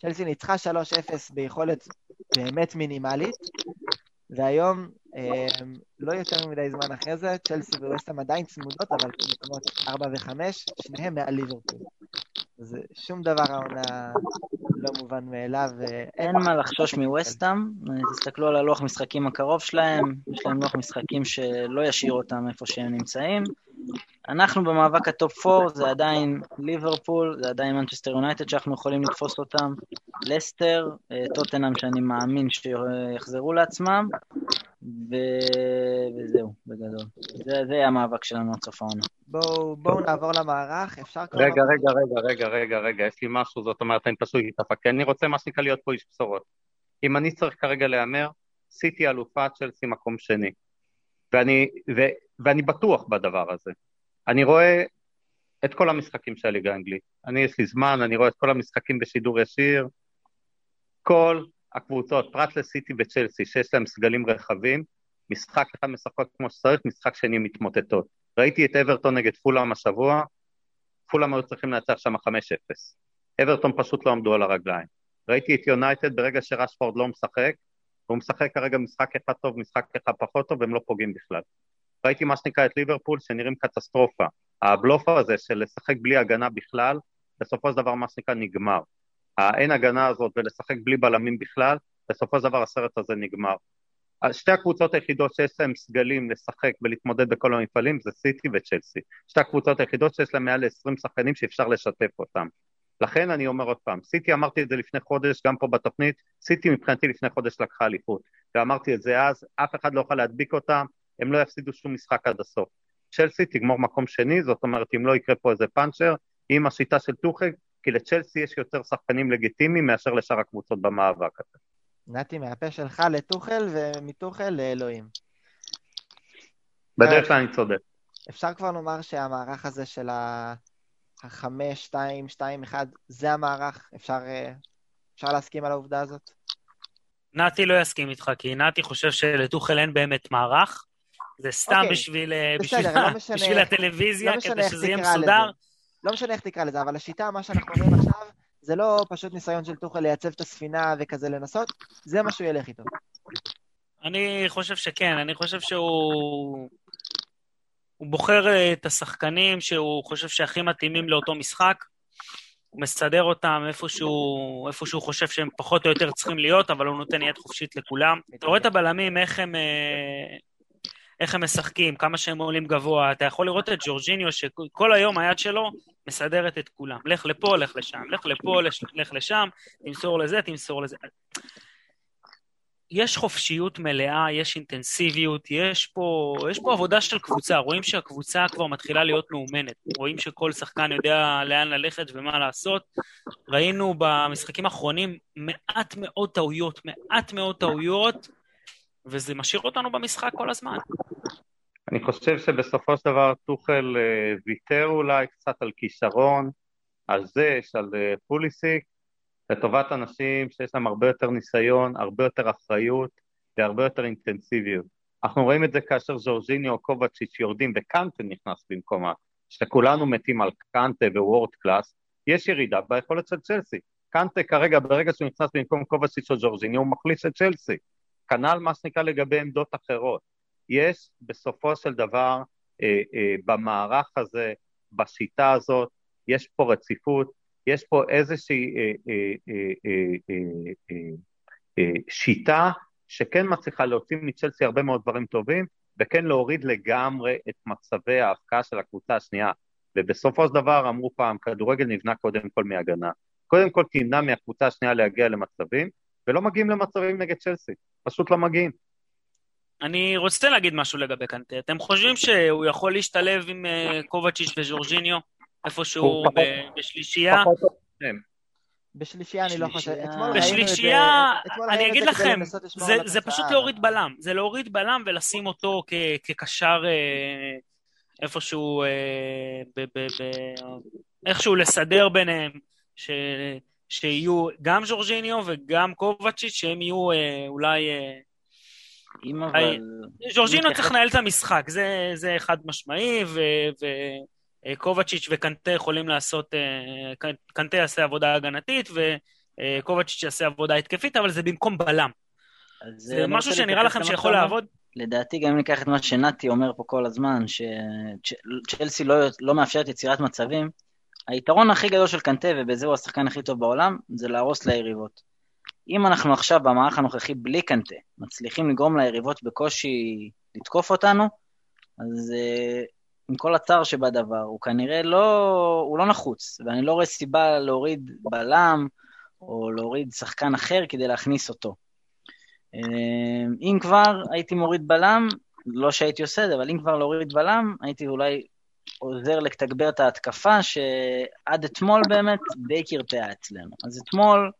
Speaker 1: צ'לסי ניצחה 3-0 ביכולת באמת מינימלית, והיום, אה, לא יותר מדי זמן אחרי זה, צ'לסי וווסטהאם עדיין צמודות, אבל במקומות 4 ו-5, שניהם מעל ליברפול. אז שום דבר העונה לא מובן מאליו. ואין-
Speaker 4: אין מה לחשוש מווסטהאם, תסתכלו על הלוח משחקים הקרוב שלהם, יש להם לוח משחקים שלא ישאיר אותם איפה שהם נמצאים. אנחנו במאבק הטופ 4, זה עדיין ליברפול, זה עדיין מנצ'סטר יונייטד שאנחנו יכולים לתפוס אותם, לסטר, אה, טוטנאם שאני מאמין שיחזרו לעצמם, ו... וזהו, בגדול. זה, זה המאבק שלנו עד סוף העונה.
Speaker 1: בואו בואו נעבור למערך, אפשר כבר...
Speaker 3: רגע, רגע, רגע, רגע, רגע, רגע, יש לי משהו, זאת אומרת, אני פשוט אתאפק, כי אני רוצה מה שנקרא להיות פה איש בשורות. אם אני צריך כרגע להמר, סיטי אלופה, צ'לסי מקום שני. ואני, ו, ואני בטוח בדבר הזה. אני רואה את כל המשחקים של הליגה האנגלית. אני, יש לי זמן, אני רואה את כל המשחקים בשידור ישיר. כל הקבוצות, פרט לסיטי וצ'לסי, שיש להם סגלים רחבים, משחק אחד משחק כמו שצריך, משחק שני מתמוטטות. ראיתי את אברטון נגד פולאם השבוע, פולאם היו צריכים לנצח שם 5-0. אברטון פשוט לא עמדו על הרגליים. ראיתי את יונייטד ברגע שרשפורד לא משחק, והוא משחק כרגע משחק אחד טוב, משחק אחד פחות טוב, והם לא פוגעים בכלל. ראיתי מה שנקרא את ליברפול, שנראים קטסטרופה. הבלוף הזה של לשחק בלי הגנה בכלל, בסופו של דבר מה שנקרא נגמר. האין הגנה הזאת ולשחק בלי בלמים בכלל, בסופו של דבר הסרט הזה נגמר. שתי הקבוצות היחידות שיש להן סגלים לשחק ולהתמודד בכל המפעלים זה סיטי וצ'לסי. שתי הקבוצות היחידות שיש להן מעל ל-20 שחקנים שאפשר לשתף אותם. לכן אני אומר עוד פעם, סיטי אמרתי את זה לפני חודש, גם פה בתוכנית, סיטי מבחינתי לפני חודש לקחה אליפות. ואמרתי את זה אז, אף אחד לא יוכל להדביק אותם, הם לא יפסידו שום משחק עד הסוף. צ'לסי תגמור מקום שני, זאת אומרת אם לא יקרה פה איזה פאנצ'ר, עם השיטה של טוחג, כי לצ'לסי יש יותר שחקנים לגיטימיים מאשר לשאר הקבוצות במאבק הזה.
Speaker 1: נתי, מהפה שלך לטוחל ומטוחל לאלוהים.
Speaker 3: בדרך כלל אני צודק.
Speaker 1: אפשר כבר לומר שהמערך הזה של החמש, שתיים, שתיים, אחד, זה המערך? אפשר, אה, אפשר להסכים על העובדה הזאת?
Speaker 2: נתי לא יסכים איתך, כי נתי חושב שלטוחל אין באמת מערך. זה סתם
Speaker 1: אוקיי,
Speaker 2: בשביל, אה,
Speaker 1: בסדר,
Speaker 2: בשביל,
Speaker 1: לא משנה-
Speaker 2: בשביל הטלוויזיה,
Speaker 1: לא משנה
Speaker 2: כדי שזה יהיה
Speaker 1: תקרא לזה. לא משנה איך תקרא לזה, אבל השיטה, מה שאנחנו רואים עכשיו, זה לא פשוט ניסיון של טוחל לייצב את הספינה וכזה לנסות, זה מה שהוא ילך איתו.
Speaker 2: אני חושב שכן, אני חושב שהוא... הוא בוחר אה, את השחקנים שהוא חושב שהכי מתאימים לאותו משחק. הוא מסדר אותם איפשהו, איפה שהוא חושב שהם פחות או יותר צריכים להיות, אבל הוא נותן יד חופשית לכולם. אתה רואה את הבלמים, איך הם, אה, איך הם משחקים, כמה שהם עולים גבוה. אתה יכול לראות את ג'ורג'יניו, שכל היום היד שלו מסדרת את כולם. לך לפה, לך לשם, לך לפה, לך לשם, תמסור לזה, תמסור לזה. יש חופשיות מלאה, יש אינטנסיביות, יש פה, יש פה עבודה של קבוצה, רואים שהקבוצה כבר מתחילה להיות מאומנת, רואים שכל שחקן יודע לאן ללכת ומה לעשות. ראינו במשחקים האחרונים מעט מאוד טעויות, מעט מאוד טעויות, וזה משאיר אותנו במשחק כל הזמן.
Speaker 3: אני חושב שבסופו של דבר טוחל אה, ויתר אולי קצת על כישרון, על זש, על אה, פוליסיק, לטובת אנשים שיש להם הרבה יותר ניסיון, הרבה יותר אחריות והרבה יותר אינטנסיביות. אנחנו רואים את זה כאשר ז'ורג'יניו או קובצ'יץ' יורדים וקנטה נכנס במקומה, שכולנו מתים על קנטה ווורד קלאס, יש ירידה ביכולת של צ'לסי. קנטה כרגע, ברגע שהוא נכנס במקום קובצ'יץ' או ג'ורג'יניו, הוא מחליש את צ'לסי. כנ"ל מה שנקרא לגבי עמדות אחרות. יש בסופו של דבר אה, אה, במערך הזה, בשיטה הזאת, יש פה רציפות, יש פה איזושהי אה, אה, אה, אה, שיטה שכן מצליחה להוציא מצ'לסי הרבה מאוד דברים טובים, וכן להוריד לגמרי את מצבי ההפקעה של הקבוצה השנייה. ובסופו של דבר אמרו פעם, כדורגל נבנה קודם כל מהגנה. קודם כל תמנע מהקבוצה השנייה להגיע למצבים, ולא מגיעים למצבים נגד צ'לסי, פשוט לא מגיעים.
Speaker 2: אני רוצה להגיד משהו לגבי קנטה. אתם חושבים שהוא יכול להשתלב עם אה, קובצ'יץ' וז'ורג'יניו איפשהו
Speaker 3: הוא פחות-
Speaker 2: ב- בשלישייה?
Speaker 1: בשלישייה אני לא חושב.
Speaker 4: בשלישייה-
Speaker 1: אתמול
Speaker 2: אני אגיד לכם, זה. פשוט להוריד בלם, זה להוריד בלם ולשים אותו כקשר אה, איפשהו, אה, איכשהו לסדר ביניהם, שיהיו גם ז'ורג'יניו וגם קובצ'יץ', שהם יהיו אה, אולי... אה,
Speaker 4: אם
Speaker 2: היי,
Speaker 4: אבל...
Speaker 2: ז'ורג'יניו צריך לנהל את המשחק, זה, זה חד משמעי, וקובצ'יץ' וקנטה יכולים לעשות, אה, קנ- קנטה יעשה עבודה הגנתית, וקובצ'יץ' יעשה עבודה התקפית, אבל זה במקום בלם. זה משהו שנראה לכם שיכול. לעבוד?
Speaker 4: לדעתי, גם אם ניקח את מה שנתי אומר פה כל הזמן, שצ'לסי לא, לא מאפשרת יצירת מצבים, היתרון הכי גדול של קנטה, ובזה הוא השחקן הכי טוב בעולם, זה להרוס ליריבות. אם אנחנו עכשיו במערך הנוכחי בלי קנטה, מצליחים לגרום ליריבות בקושי לתקוף אותנו, אז uh, עם כל הצער שבדבר, הוא כנראה לא, הוא לא נחוץ, ואני לא רואה סיבה להוריד בלם או להוריד שחקן אחר כדי להכניס אותו. Uh, אם כבר הייתי מוריד בלם, לא שהייתי עושה את זה, אבל אם כבר להוריד בלם, הייתי אולי עוזר לתגבר את ההתקפה, שעד אתמול באמת די קרטעה אצלנו. אז אתמול,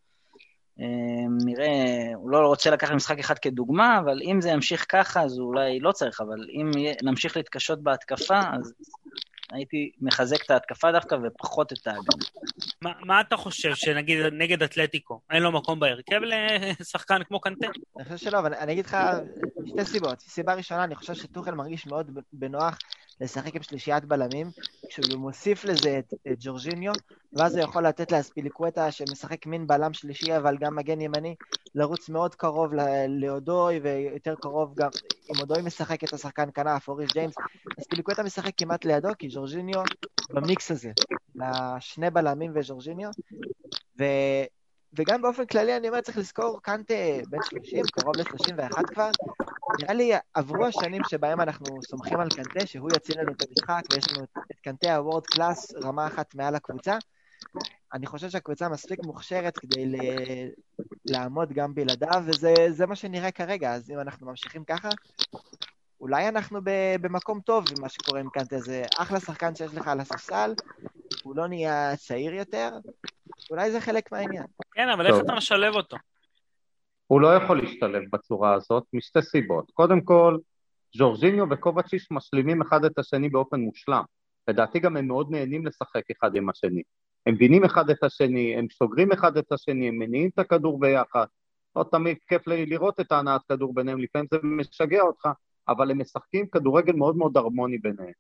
Speaker 4: אה, נראה, הוא לא רוצה לקחת משחק אחד כדוגמה, אבל אם זה ימשיך ככה, אז אולי לא צריך, אבל אם נמשיך להתקשות בהתקפה, אז הייתי מחזק את ההתקפה דווקא ופחות את ההגנה.
Speaker 2: מה, מה אתה חושב, שנגיד נגד אתלטיקו, אין לו מקום בהרכב לשחקן כמו קנטה?
Speaker 1: אני חושב שלא, אבל אני אגיד לך שתי סיבות. סיבה ראשונה, אני חושב שטוחל מרגיש מאוד בנוח לשחק עם שלישיית בלמים, כשהוא מוסיף לזה את, את ג'ורג'יניו, ואז הוא יכול לתת לאספיליקווטה, שמשחק מין בלם שלישי, אבל גם מגן ימני, לרוץ מאוד קרוב לאודוי, ויותר קרוב גם, אם אודוי משחק את השחקן כנף, אוריס ג'יימס, אספיליקווטה משחק כמעט לידו, כי ג'ורג'יניו במיקס הזה, לשני בלמים וג'ורג'יניו, ו... וגם באופן כללי, אני אומר, צריך לזכור, קנטה בן 30, קרוב ל-31 כבר. נראה לי עברו השנים שבהם אנחנו סומכים על קנטה, שהוא יציל לנו את המשחק, ויש לנו את, קנטה הוורד קלאס, רמה אחת מעל הקבוצה. אני חושב שהקבוצה מספיק מוכשרת כדי ל... לעמוד גם בלעדיו, וזה זה מה שנראה כרגע, אז אם אנחנו ממשיכים ככה, אולי אנחנו במקום טוב עם מה שקורה עם קנטה, זה אחלה שחקן שיש לך על הספסל, הוא לא נהיה צעיר יותר, אולי זה חלק מהעניין.
Speaker 2: כן, אבל איך
Speaker 3: טוב.
Speaker 2: אתה משלב אותו?
Speaker 3: הוא לא יכול להשתלב בצורה הזאת משתי סיבות. קודם כל, ז'ורג'יניו וקובצ'יש משלימים אחד את השני באופן מושלם. לדעתי גם הם מאוד נהנים לשחק אחד עם השני. הם מבינים אחד את השני, הם סוגרים אחד את השני, הם מניעים את הכדור ביחד. לא תמיד כיף לראות את ההנעת כדור ביניהם, לפעמים זה משגע אותך, אבל הם משחקים כדורגל מאוד מאוד הרמוני ביניהם.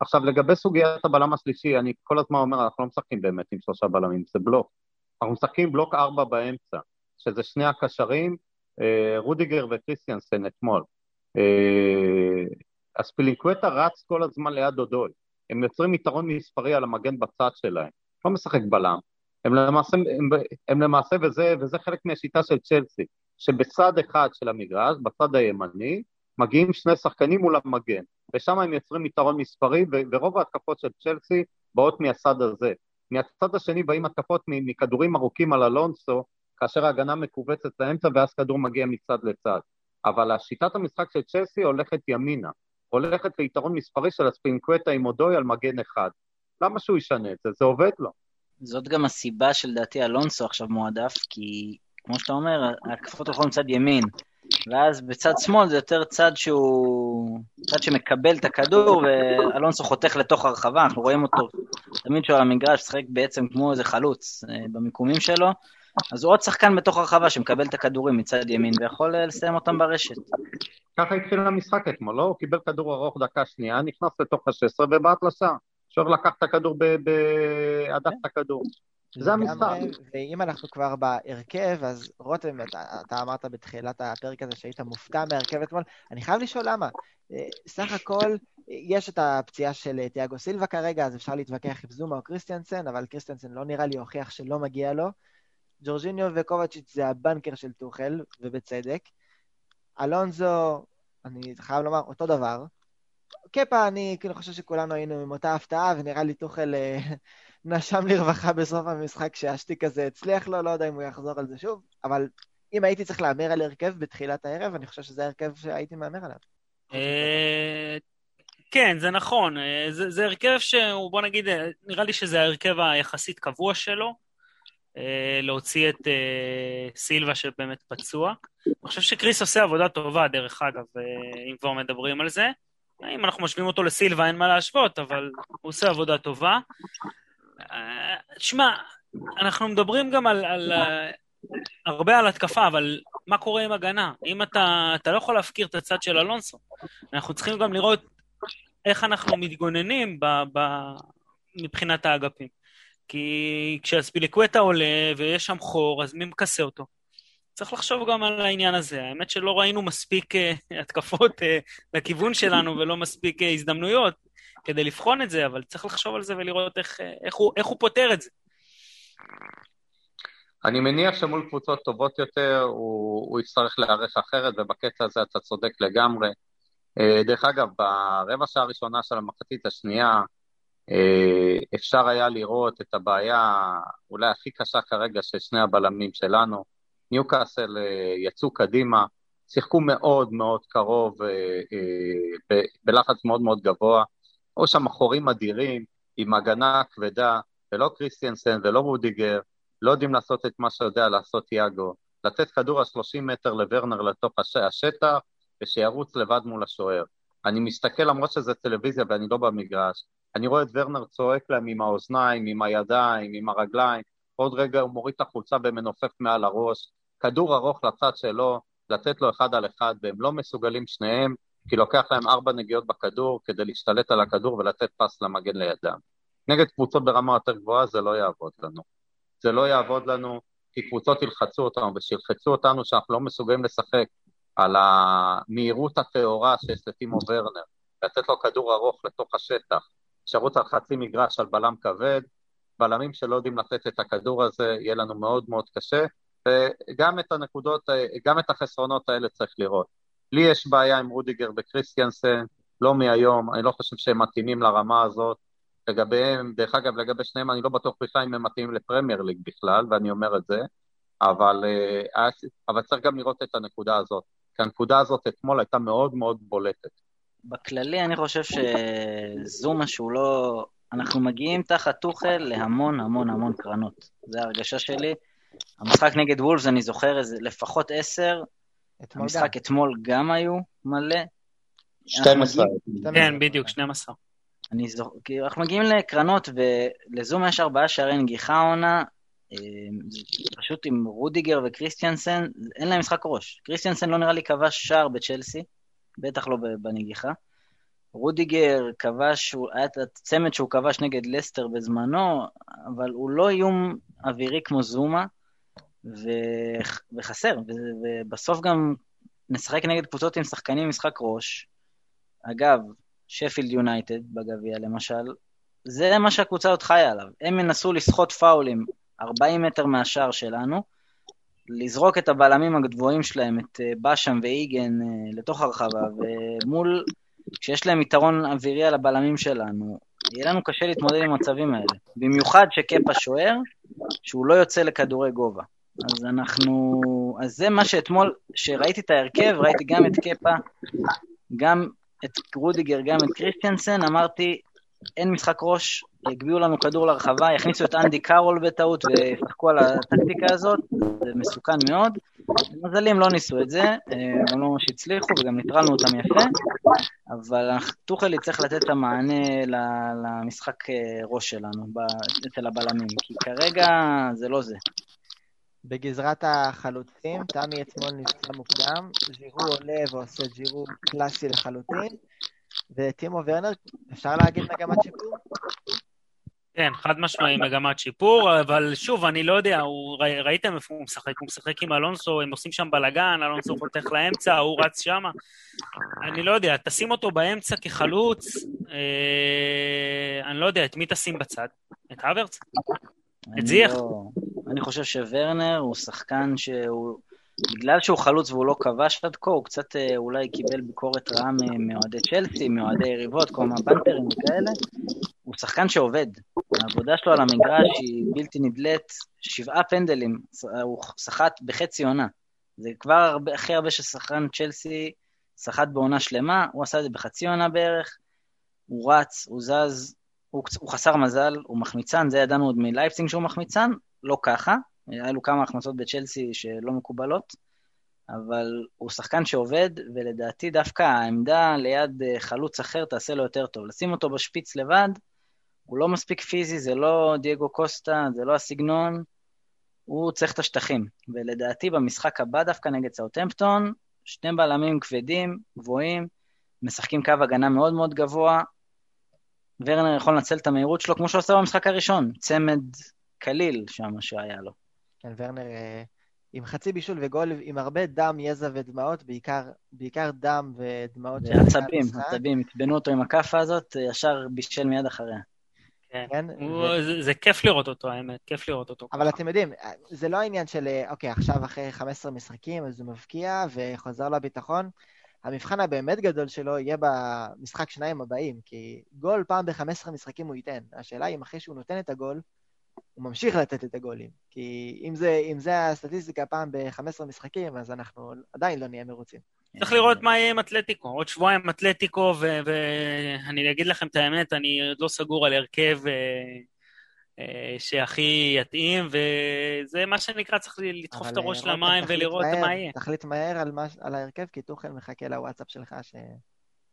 Speaker 3: עכשיו, לגבי סוגיית הבלם השלישי, אני כל הזמן אומר, אנחנו לא משחקים באמת עם שלושה בלמים, זה בלוק. אנחנו משחקים בלוק ארבע באמצע. שזה שני הקשרים, אה, רודיגר וקריסטיאנסן אתמול. אה, אספילינקווטה רץ כל הזמן ליד אודוי. הם יוצרים יתרון מספרי על המגן בצד שלהם. לא משחק בלם. הם למעשה, הם, הם למעשה וזה, וזה חלק מהשיטה של צ'לסי, שבצד אחד של המגרש, בצד הימני, מגיעים שני שחקנים מול המגן, ושם הם יוצרים יתרון מספרי, ורוב ההתקפות של צ'לסי באות מהצד הזה. מהצד השני באים התקפות מכדורים ארוכים על אלונסו, כאשר ההגנה מכווצת לאמצע ואז כדור מגיע מצד לצד. אבל השיטת המשחק של צ'לסי הולכת ימינה, הולכת ליתרון מספרי של הספינקווטה עם אודוי על מגן אחד. למה שהוא ישנה את זה? זה עובד לו.
Speaker 4: זאת גם הסיבה שלדעתי אלונסו עכשיו מועדף, כי כמו שאתה אומר, ההתקפות הולכות מצד ימין, ואז בצד שמאל זה יותר צד שהוא... צד שמקבל את הכדור, ואלונסו חותך לתוך הרחבה, אנחנו רואים אותו תמיד שהוא על המגרש, משחק בעצם כמו איזה חלוץ אה, במיקומים שלו, אז הוא עוד שחקן בתוך הרחבה שמקבל את הכדורים מצד ימין, ויכול אה, לסיים אותם ברשת.
Speaker 3: ככה התחיל המשחק אתמול, לא? הוא קיבל כדור ארוך דקה שנייה, נכנס לתוך ה-16 ובעט לשער. שוער לקח את הכדור, הדף את הכדור. זה המשחק.
Speaker 1: לגמרי, ואם אנחנו כבר בהרכב, אז רותם, אתה, אתה אמרת בתחילת הפרק הזה שהיית מופתע מהרכב אתמול, אני חייב לשאול למה. אה, סך הכל, יש את הפציעה של אה, תיאגו סילבה כרגע, אז אפשר להתווכח עם זומה או קריסטיאנסן, אבל קריסטיאנסן לא נראה לי הוכיח שלא מגיע לו. ג'ורג'יניו וקובצ'יץ' זה הבנקר של טוחל, ובצדק. אלונזו, אני חייב לומר, אותו דבר. קפה, אני כאילו חושב שכולנו היינו עם אותה הפתעה, ונראה לי טוחל אה, נשם לרווחה בסוף המשחק שהשטיק הזה הצליח לו, לא יודע אם הוא יחזור על זה שוב, אבל אם הייתי צריך להמר על הרכב בתחילת הערב, אני חושב שזה ההרכב שהייתי מהמר עליו.
Speaker 2: אה, כן, זה נכון. אה, זה, הרכב שהוא, בוא נגיד, אה, נראה לי שזה ההרכב היחסית קבוע שלו. להוציא את סילבה שבאמת פצוע. אני חושב שקריס עושה עבודה טובה, דרך אגב, אם כבר מדברים על זה. אם אנחנו משווים אותו לסילבה, אין מה להשוות, אבל הוא עושה עבודה טובה. שמע, אנחנו מדברים גם על, על, הרבה על התקפה, אבל מה קורה עם הגנה? אם אתה, אתה לא יכול להפקיר את הצד של אלונסו, אנחנו צריכים גם לראות איך אנחנו מתגוננים ב, ב, מבחינת האגפים. כי כשאספיליקווטה עולה ויש שם חור, אז מי מכסה אותו? צריך לחשוב גם על העניין הזה. האמת שלא ראינו מספיק uh, התקפות uh, לכיוון שלנו ולא מספיק uh, הזדמנויות כדי לבחון את זה, אבל צריך לחשוב על זה ולראות איך, איך, הוא, איך הוא פותר את זה.
Speaker 3: אני מניח שמול קבוצות טובות יותר הוא, הוא יצטרך להיערך אחרת, ובקטע הזה אתה צודק לגמרי. דרך אגב, ברבע שעה הראשונה של המחצית השנייה, אפשר היה לראות את הבעיה אולי הכי קשה כרגע של שני הבלמים שלנו. ניוקאסל יצאו קדימה, שיחקו מאוד מאוד קרוב, בלחץ מאוד מאוד גבוה. היו שם חורים אדירים, עם הגנה כבדה, ולא קריסטיאנסן ולא רודיגר, לא יודעים לעשות את מה שיודע לעשות יאגו. לתת כדור ה-30 מטר לוורנר לתוך השטח, ושירוץ לבד מול השוער. אני מסתכל, למרות שזה טלוויזיה ואני לא במגרש, אני רואה את ורנר צועק להם עם האוזניים, עם הידיים, עם הרגליים, עוד רגע הוא מוריד את החולצה ומנופף מעל הראש, כדור ארוך לצד שלו, לתת לו אחד על אחד, והם לא מסוגלים שניהם, כי לוקח להם ארבע נגיעות בכדור כדי להשתלט על הכדור ולתת פס למגן לידם. נגד קבוצות ברמה יותר גבוהה זה לא יעבוד לנו. זה לא יעבוד לנו כי קבוצות ילחצו אותנו, ושילחצו אותנו שאנחנו לא מסוגלים לשחק על המהירות הטהורה שיש לטימו ורנר, לתת לו כדור ארוך לתוך השטח, שרוץ על חצי מגרש על בלם כבד, בלמים שלא יודעים לתת את הכדור הזה, יהיה לנו מאוד מאוד קשה, וגם את הנקודות, גם את החסרונות האלה צריך לראות. לי יש בעיה עם רודיגר וקריסטיאנסן, לא מהיום, אני לא חושב שהם מתאימים לרמה הזאת. לגביהם, דרך אגב, לגבי שניהם אני לא בטוח בכלל אם הם מתאימים לפרמייר ליג בכלל, ואני אומר את זה, אבל, אה, אבל צריך גם לראות את הנקודה הזאת. כי הנקודה הזאת אתמול הייתה מאוד מאוד בולטת.
Speaker 4: בכללי אני חושב שזומה שהוא לא... אנחנו מגיעים תחת טוחל להמון המון המון קרנות. זו ההרגשה שלי. המשחק נגד וולפס, אני זוכר איזה לפחות עשר. המשחק גם. אתמול גם היו מלא.
Speaker 3: 12.
Speaker 2: כן, בדיוק, 12.
Speaker 4: אני זוכר, כי אנחנו מגיעים לקרנות, ולזומה יש ארבעה שערי נגיחה עונה, אה, פשוט עם רודיגר וקריסטיאנסן, אין להם משחק ראש. קריסטיאנסן לא נראה לי כבש שער בצ'לסי, בטח לא בנגיחה. רודיגר כבש, היה את הצמד שהוא כבש נגד לסטר בזמנו, אבל הוא לא איום אווירי כמו זומה, ו... וחסר, ו... ובסוף גם נשחק נגד קבוצות עם שחקנים משחק ראש. אגב, שפילד יונייטד בגביע למשל, זה מה שהקבוצה הזאת חיה עליו. הם ינסו לסחוט פאולים 40 מטר מהשער שלנו, לזרוק את הבלמים הגבוהים שלהם, את אה, באשם ואיגן, אה, לתוך הרחבה, ומול, כשיש להם יתרון אווירי על הבלמים שלנו, יהיה לנו קשה להתמודד עם המצבים האלה. במיוחד שקפה שוער, שהוא לא יוצא לכדורי גובה. אז אנחנו... אז זה מה שאתמול, כשראיתי את ההרכב, ראיתי גם את קפה, גם את רודיגר, גם את קריסטיאנסן, אמרתי, אין משחק ראש, יגביהו לנו כדור לרחבה, יכניסו את אנדי קארול בטעות וישחקו על הטקטיקה הזאת, זה מסוכן מאוד. למזלי הם לא ניסו את זה, אה, הם לא ממש הצליחו וגם ניטרלנו אותם יפה, אבל טוחל יצטרך לתת את המענה למשחק אה, ראש שלנו, אצל הבלמים, כי כרגע זה לא זה.
Speaker 1: בגזרת החלוצים, תמי אתמול נפצע מוקדם, ג'ירו עולה ועושה ג'ירו קלאסי לחלוטין, וטימו ורנר, אפשר להגיד מגמת שיפור?
Speaker 2: כן, חד משמעי מגמת שיפור, אבל שוב, אני לא יודע, הוא, ראיתם איפה הוא משחק, הוא משחק עם אלונסו, הם עושים שם בלאגן, אלונסו חותך לאמצע, הוא רץ שם. אני לא יודע, תשים אותו באמצע כחלוץ, אה, אני לא יודע, את מי תשים בצד? את אברץ? את זיח? לא,
Speaker 4: אני חושב שוורנר הוא שחקן שהוא... בגלל שהוא חלוץ והוא לא כבש עד כה, הוא קצת אה, אולי קיבל ביקורת רעה מאוהדי צ'לסי, מאוהדי יריבות, כל מיני בנטרים וכאלה. הוא שחקן שעובד. העבודה שלו על המגרש היא בלתי נדלית. שבעה פנדלים, הוא סחט בחצי עונה. זה כבר הרבה, הכי הרבה ששחקן צ'לסי סחט בעונה שלמה, הוא עשה את זה בחצי עונה בערך. הוא רץ, הוא זז, הוא, הוא חסר מזל, הוא מחמיצן, זה ידענו עוד מלייפסינג שהוא מחמיצן, לא ככה, היה לו כמה החמצות בצ'לסי שלא מקובלות, אבל הוא שחקן שעובד, ולדעתי דווקא העמדה ליד אה, חלוץ אחר תעשה לו יותר טוב. לשים אותו בשפיץ לבד, הוא לא מספיק פיזי, זה לא דייגו קוסטה, זה לא הסגנון, הוא צריך את השטחים. ולדעתי במשחק הבא דווקא נגד סאוטמפטון, שני בלמים כבדים, גבוהים, משחקים קו הגנה מאוד מאוד גבוה. ורנר יכול לנצל את המהירות שלו כמו שהוא עשה במשחק הראשון, צמד קליל שם שהיה לו.
Speaker 1: כן, ורנר אה, עם חצי בישול וגול, עם הרבה דם, יזע ודמעות, בעיקר, בעיקר דם ודמעות.
Speaker 4: עצבים, עצבים, עטבנו אותו עם הכאפה הזאת, ישר בישל מיד אחריה.
Speaker 2: כן, כן הוא, ו... זה, זה כיף לראות אותו, האמת, כיף לראות אותו.
Speaker 1: אבל אתם יודעים, זה לא העניין של, אוקיי, עכשיו אחרי 15 משחקים, אז הוא מבקיע וחוזר לביטחון. המבחן הבאמת גדול שלו יהיה במשחק שניים הבאים, כי גול פעם ב-15 משחקים הוא ייתן. השאלה היא אם אחרי שהוא נותן את הגול, הוא ממשיך לתת את הגולים. כי אם זה, אם זה הסטטיסטיקה פעם ב-15 משחקים, אז אנחנו עדיין לא נהיה מרוצים.
Speaker 2: צריך לראות מה יהיה עם אתלטיקו. עוד שבועיים אתלטיקו, ואני אגיד לכם את האמת, אני עוד לא סגור על הרכב אה, אה, שהכי יתאים, וזה מה שנקרא, צריך לדחוף את הראש אה, למים ולראות מהר, מה יהיה.
Speaker 1: תחליט מהר על, מה, על ההרכב, כי תוכל מחכה לוואטסאפ שלך ש...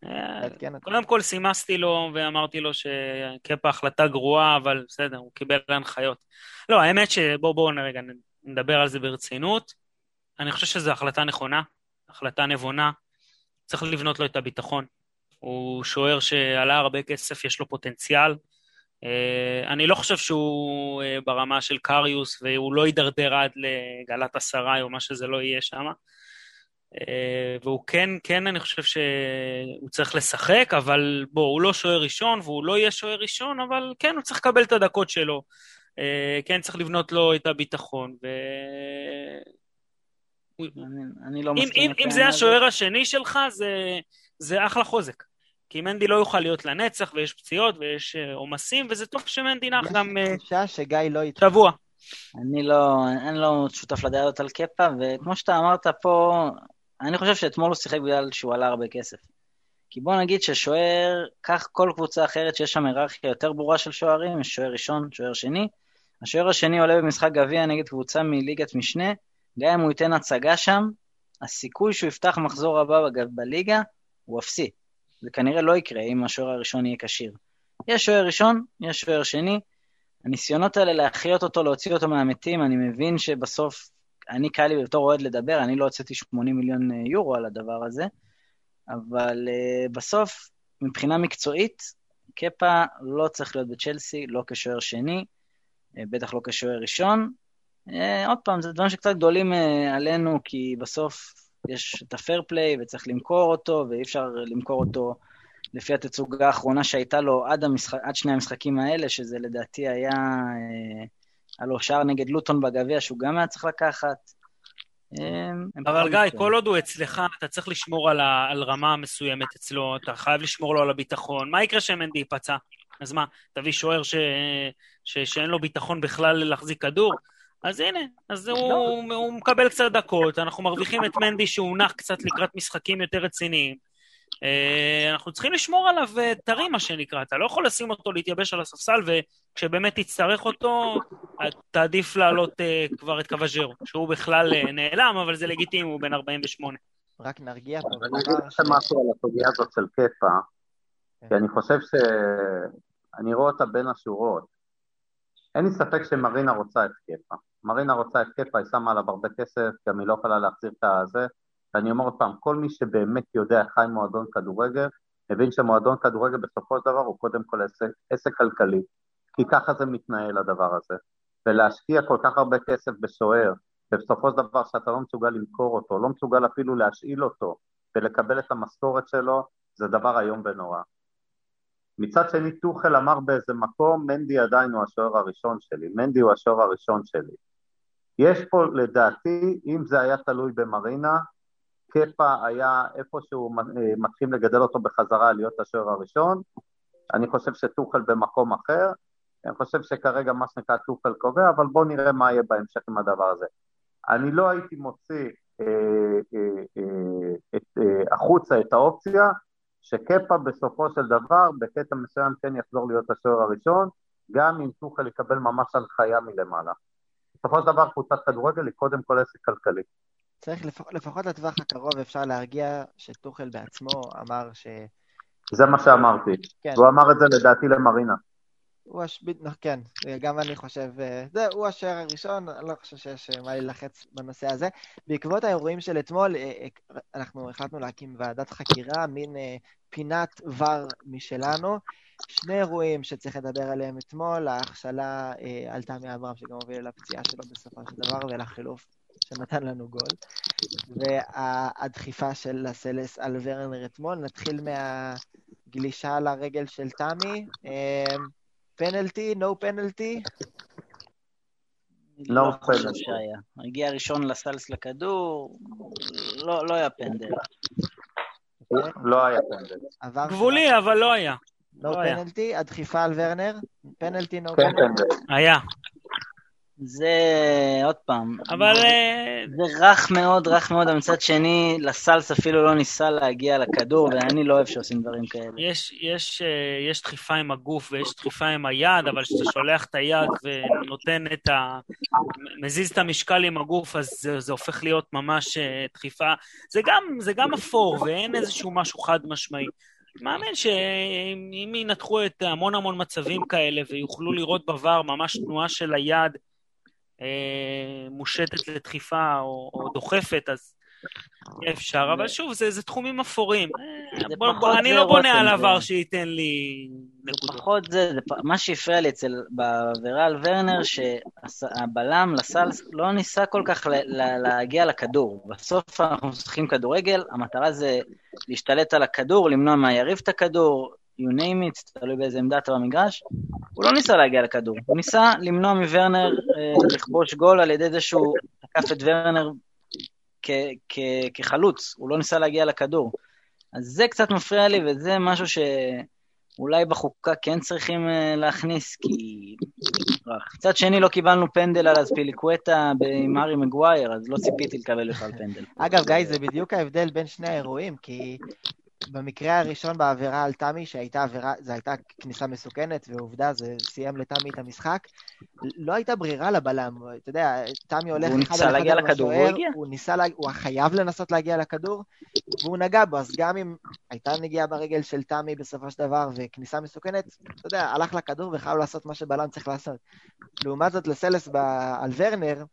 Speaker 2: אה, קודם כל סימסתי לו ואמרתי לו שקאפה החלטה גרועה, אבל בסדר, הוא קיבל הנחיות. לא, האמת שבואו בואו רגע נדבר על זה ברצינות. אני חושב שזו החלטה נכונה, החלטה נבונה. צריך לבנות לו את הביטחון. הוא שוער שעלה הרבה כסף, יש לו פוטנציאל. אה, אני לא חושב שהוא אה, ברמה של קריוס, והוא לא יידרדר עד לגלת אסריי או מה שזה לא יהיה שם. אה, והוא כן, כן, אני חושב שהוא צריך לשחק, אבל בוא, הוא לא שוער ראשון, והוא לא יהיה שוער ראשון, אבל כן, הוא צריך לקבל את הדקות שלו. אה, כן, צריך לבנות לו את הביטחון. ו...
Speaker 4: אני, אני לא מסכים.
Speaker 2: אם, אם זה השוער השני שלך, זה, זה אחלה חוזק. כי מנדי לא יוכל להיות לנצח, ויש פציעות, ויש אה, עומסים, וזה טוב שמנדי נח גם...
Speaker 1: יש תחושה שגיא לא איתו.
Speaker 2: שבוע.
Speaker 4: אני לא, אני לא שותף לדעה הזאת על קפה, וכמו שאתה אמרת פה, אני חושב שאתמול הוא שיחק בגלל שהוא עלה הרבה כסף. כי בוא נגיד ששוער, קח כל קבוצה אחרת שיש שם היררכיה יותר ברורה של שוערים, יש שוער ראשון, שוער שני. השוער השני עולה במשחק גביע נגד קבוצה מליגת משנה, גם אם הוא ייתן הצגה שם, הסיכוי שהוא יפתח מחזור הבא בליגה הוא אפסי. זה כנראה לא יקרה אם השוער הראשון יהיה כשיר. יש שוער ראשון, יש שוער שני. הניסיונות האלה להחיות אותו, להוציא אותו מהמתים, אני מבין שבסוף אני קל לי בתור אוהד לדבר, אני לא הוצאתי 80 מיליון אה, יורו על הדבר הזה, אבל uh, בסוף, מבחינה מקצועית, קפה לא צריך להיות בצ'לסי, לא כשוער שני, uh, בטח לא כשוער ראשון. עוד פעם, זה דברים שקצת גדולים עלינו, כי בסוף יש את הפייר פליי וצריך למכור אותו, ואי אפשר למכור אותו לפי התצוגה האחרונה שהייתה לו עד, המשחק, עד שני המשחקים האלה, שזה לדעתי היה... Uh, היה לו שער נגד לוטון בגביע שהוא גם היה צריך לקחת.
Speaker 2: אבל גיא, כל עוד הוא אצלך, אתה צריך לשמור על, ה, על רמה מסוימת אצלו, אתה חייב לשמור לו על הביטחון. מה יקרה שמנדי ייפצע? אז מה, תביא שוער ש... ש... שאין לו ביטחון בכלל להחזיק כדור? אז הנה, אז הוא, לא. הוא מקבל קצת דקות, אנחנו מרוויחים את מנדי שהוא נח קצת לקראת משחקים יותר רציניים. אה, אנחנו צריכים לשמור עליו אה, טרי, מה שנקרא. אתה לא יכול לשים אותו להתייבש על הספסל, וכשבאמת תצטרך אותו, תעדיף להעלות uh, כבר את קוואז'רו, שהוא בכלל נעלם, אבל זה לגיטימי, הוא בן 48.
Speaker 1: רק נרגיע פה.
Speaker 3: אני אגיד לכם משהו על הסוגיה הזאת של קפה, כן. כי אני חושב ש... אני רואה אותה בין השורות. אין לי ספק שמרינה רוצה את קפה. מרינה רוצה את קפה, היא שמה עליו הרבה כסף, גם היא לא יכולה להחזיר את הזה. ואני אומר עוד פעם, כל מי שבאמת יודע חי מועדון כדורגל, מבין שמועדון כדורגל בסופו של דבר הוא קודם כל עסק, עסק כלכלי, כי ככה זה מתנהל הדבר הזה. ולהשקיע כל כך הרבה כסף בשוער, ובסופו של דבר שאתה לא מסוגל למכור אותו, לא מסוגל אפילו להשאיל אותו ולקבל את המשכורת שלו, זה דבר איום ונורא. מצד שני, טוחל אמר באיזה מקום, מנדי עדיין הוא השוער הראשון שלי, מנדי הוא השוער הראשון שלי. יש פה, לדעתי, אם זה היה תלוי במרינה, קפה היה איפשהו אה, מתחילים לגדל אותו בחזרה להיות השוער הראשון, אני חושב שטוחל במקום אחר, אני חושב שכרגע מה שנקרא טוחל קובע, אבל בואו נראה מה יהיה בהמשך עם הדבר הזה. אני לא הייתי מוציא אה, אה, אה, את, אה, החוצה את האופציה שקפה בסופו של דבר בקטע מסוים כן יחזור להיות השוער הראשון, גם אם טוחל יקבל ממש הנחיה מלמעלה. בסופו של דבר קבוצת כדורגל היא קודם כל עסק כלכלי.
Speaker 1: צריך לפח, לפחות לטווח הקרוב אפשר להרגיע שטוחל בעצמו אמר ש...
Speaker 3: זה מה שאמרתי.
Speaker 1: כן.
Speaker 3: והוא אמר את זה לדעתי למרינה.
Speaker 1: הוא הש... כן, גם אני חושב, אה, זה, הוא השוער הראשון, אני לא חושב שיש אה, מה להילחץ בנושא הזה. בעקבות האירועים של אתמול, אה, אנחנו החלטנו להקים ועדת חקירה, מין פינת ור משלנו. שני אירועים שצריך לדבר עליהם אתמול, ההכשלה על תמי אברהם, שגם הובילה לפציעה שלו בסופו של דבר, ולחילוף שנתן לנו גול. והדחיפה של לסלס על ורנר אתמול. נתחיל מהגלישה לרגל של תמי. אה, פנלטי, נו פנלטי.
Speaker 3: לא
Speaker 4: לא חושב
Speaker 3: פנדל.
Speaker 4: שהיה. הגיע ראשון לסלס לכדור, לא לא היה פנדל.
Speaker 3: לא היה פנדל.
Speaker 2: גבולי, אבל לא היה.
Speaker 1: נו
Speaker 2: לא.
Speaker 1: פנלטי, הדחיפה על ורנר. פנלטי, נו פנלטי.
Speaker 3: פנדל.
Speaker 2: היה.
Speaker 4: זה, עוד פעם,
Speaker 2: אבל אה,
Speaker 4: זה רך מאוד, רך מאוד, אבל מצד שני, לסלס אפילו לא ניסה להגיע לכדור, ואני לא אוהב שעושים דברים כאלה.
Speaker 2: יש, יש, אה, יש דחיפה עם הגוף ויש דחיפה עם היד, אבל כשאתה שולח את היד ונותן את ה... מזיז את המשקל עם הגוף, אז זה, זה הופך להיות ממש אה, דחיפה. זה גם, זה גם אפור, ואין איזשהו משהו חד משמעי. מאמין שאם ינתחו את המון המון מצבים כאלה ויוכלו לראות בVAR ממש תנועה של היד מושטת לדחיפה או, או דוחפת, אז יהיה אפשר, אבל שוב, זה, זה תחומים אפורים. אה,
Speaker 4: זה
Speaker 2: בוא, בוא, אני לא בונה על עבר שייתן לי נקודות.
Speaker 4: פחות זה, זה מה שהפריע לי אצל, בעבירה על ורנר, שהבלם לסלס לא ניסה כל כך ל, ל, להגיע לכדור. בסוף אנחנו משחקים כדורגל, המטרה זה להשתלט על הכדור, למנוע מהיריב את הכדור, you name it, תלוי באיזה עמדה אתה במגרש. הוא לא ניסה להגיע לכדור, הוא ניסה למנוע מוורנר אה, לכבוש גול על ידי זה שהוא תקף את ורנר כ, כ, כחלוץ, הוא לא ניסה להגיע לכדור. אז זה קצת מפריע לי, וזה משהו ש... אולי בחוקה כן צריכים uh, להכניס, כי... מצד שני, לא קיבלנו פנדל על אזפיליקווטה עם ארי מגווייר, אז לא ציפיתי לקבל בכלל פנדל.
Speaker 1: אגב, גיא, זה בדיוק ההבדל בין שני האירועים, כי במקרה הראשון בעבירה על תמי, שהייתה עבירה, זו הייתה כניסה מסוכנת, ועובדה, זה סיים לתמי את המשחק, לא הייתה ברירה לבלם. אתה יודע, תמי הולך אחד על אחד
Speaker 4: להגיע
Speaker 1: עם
Speaker 4: לכדור,
Speaker 1: השוער,
Speaker 4: הוא הגיע.
Speaker 1: הוא ניסה, לה- הוא חייב לנסות להגיע לכדור, והוא נגע בו, אז גם אם הייתה נגיעה ברגל של תמי בסופו של דבר, וכניסה מסוכנת, אתה יודע, הלך לכדור וחייב לעשות מה שבלם צריך לעשות. לעומת זאת, לסלס ב- על ורנר,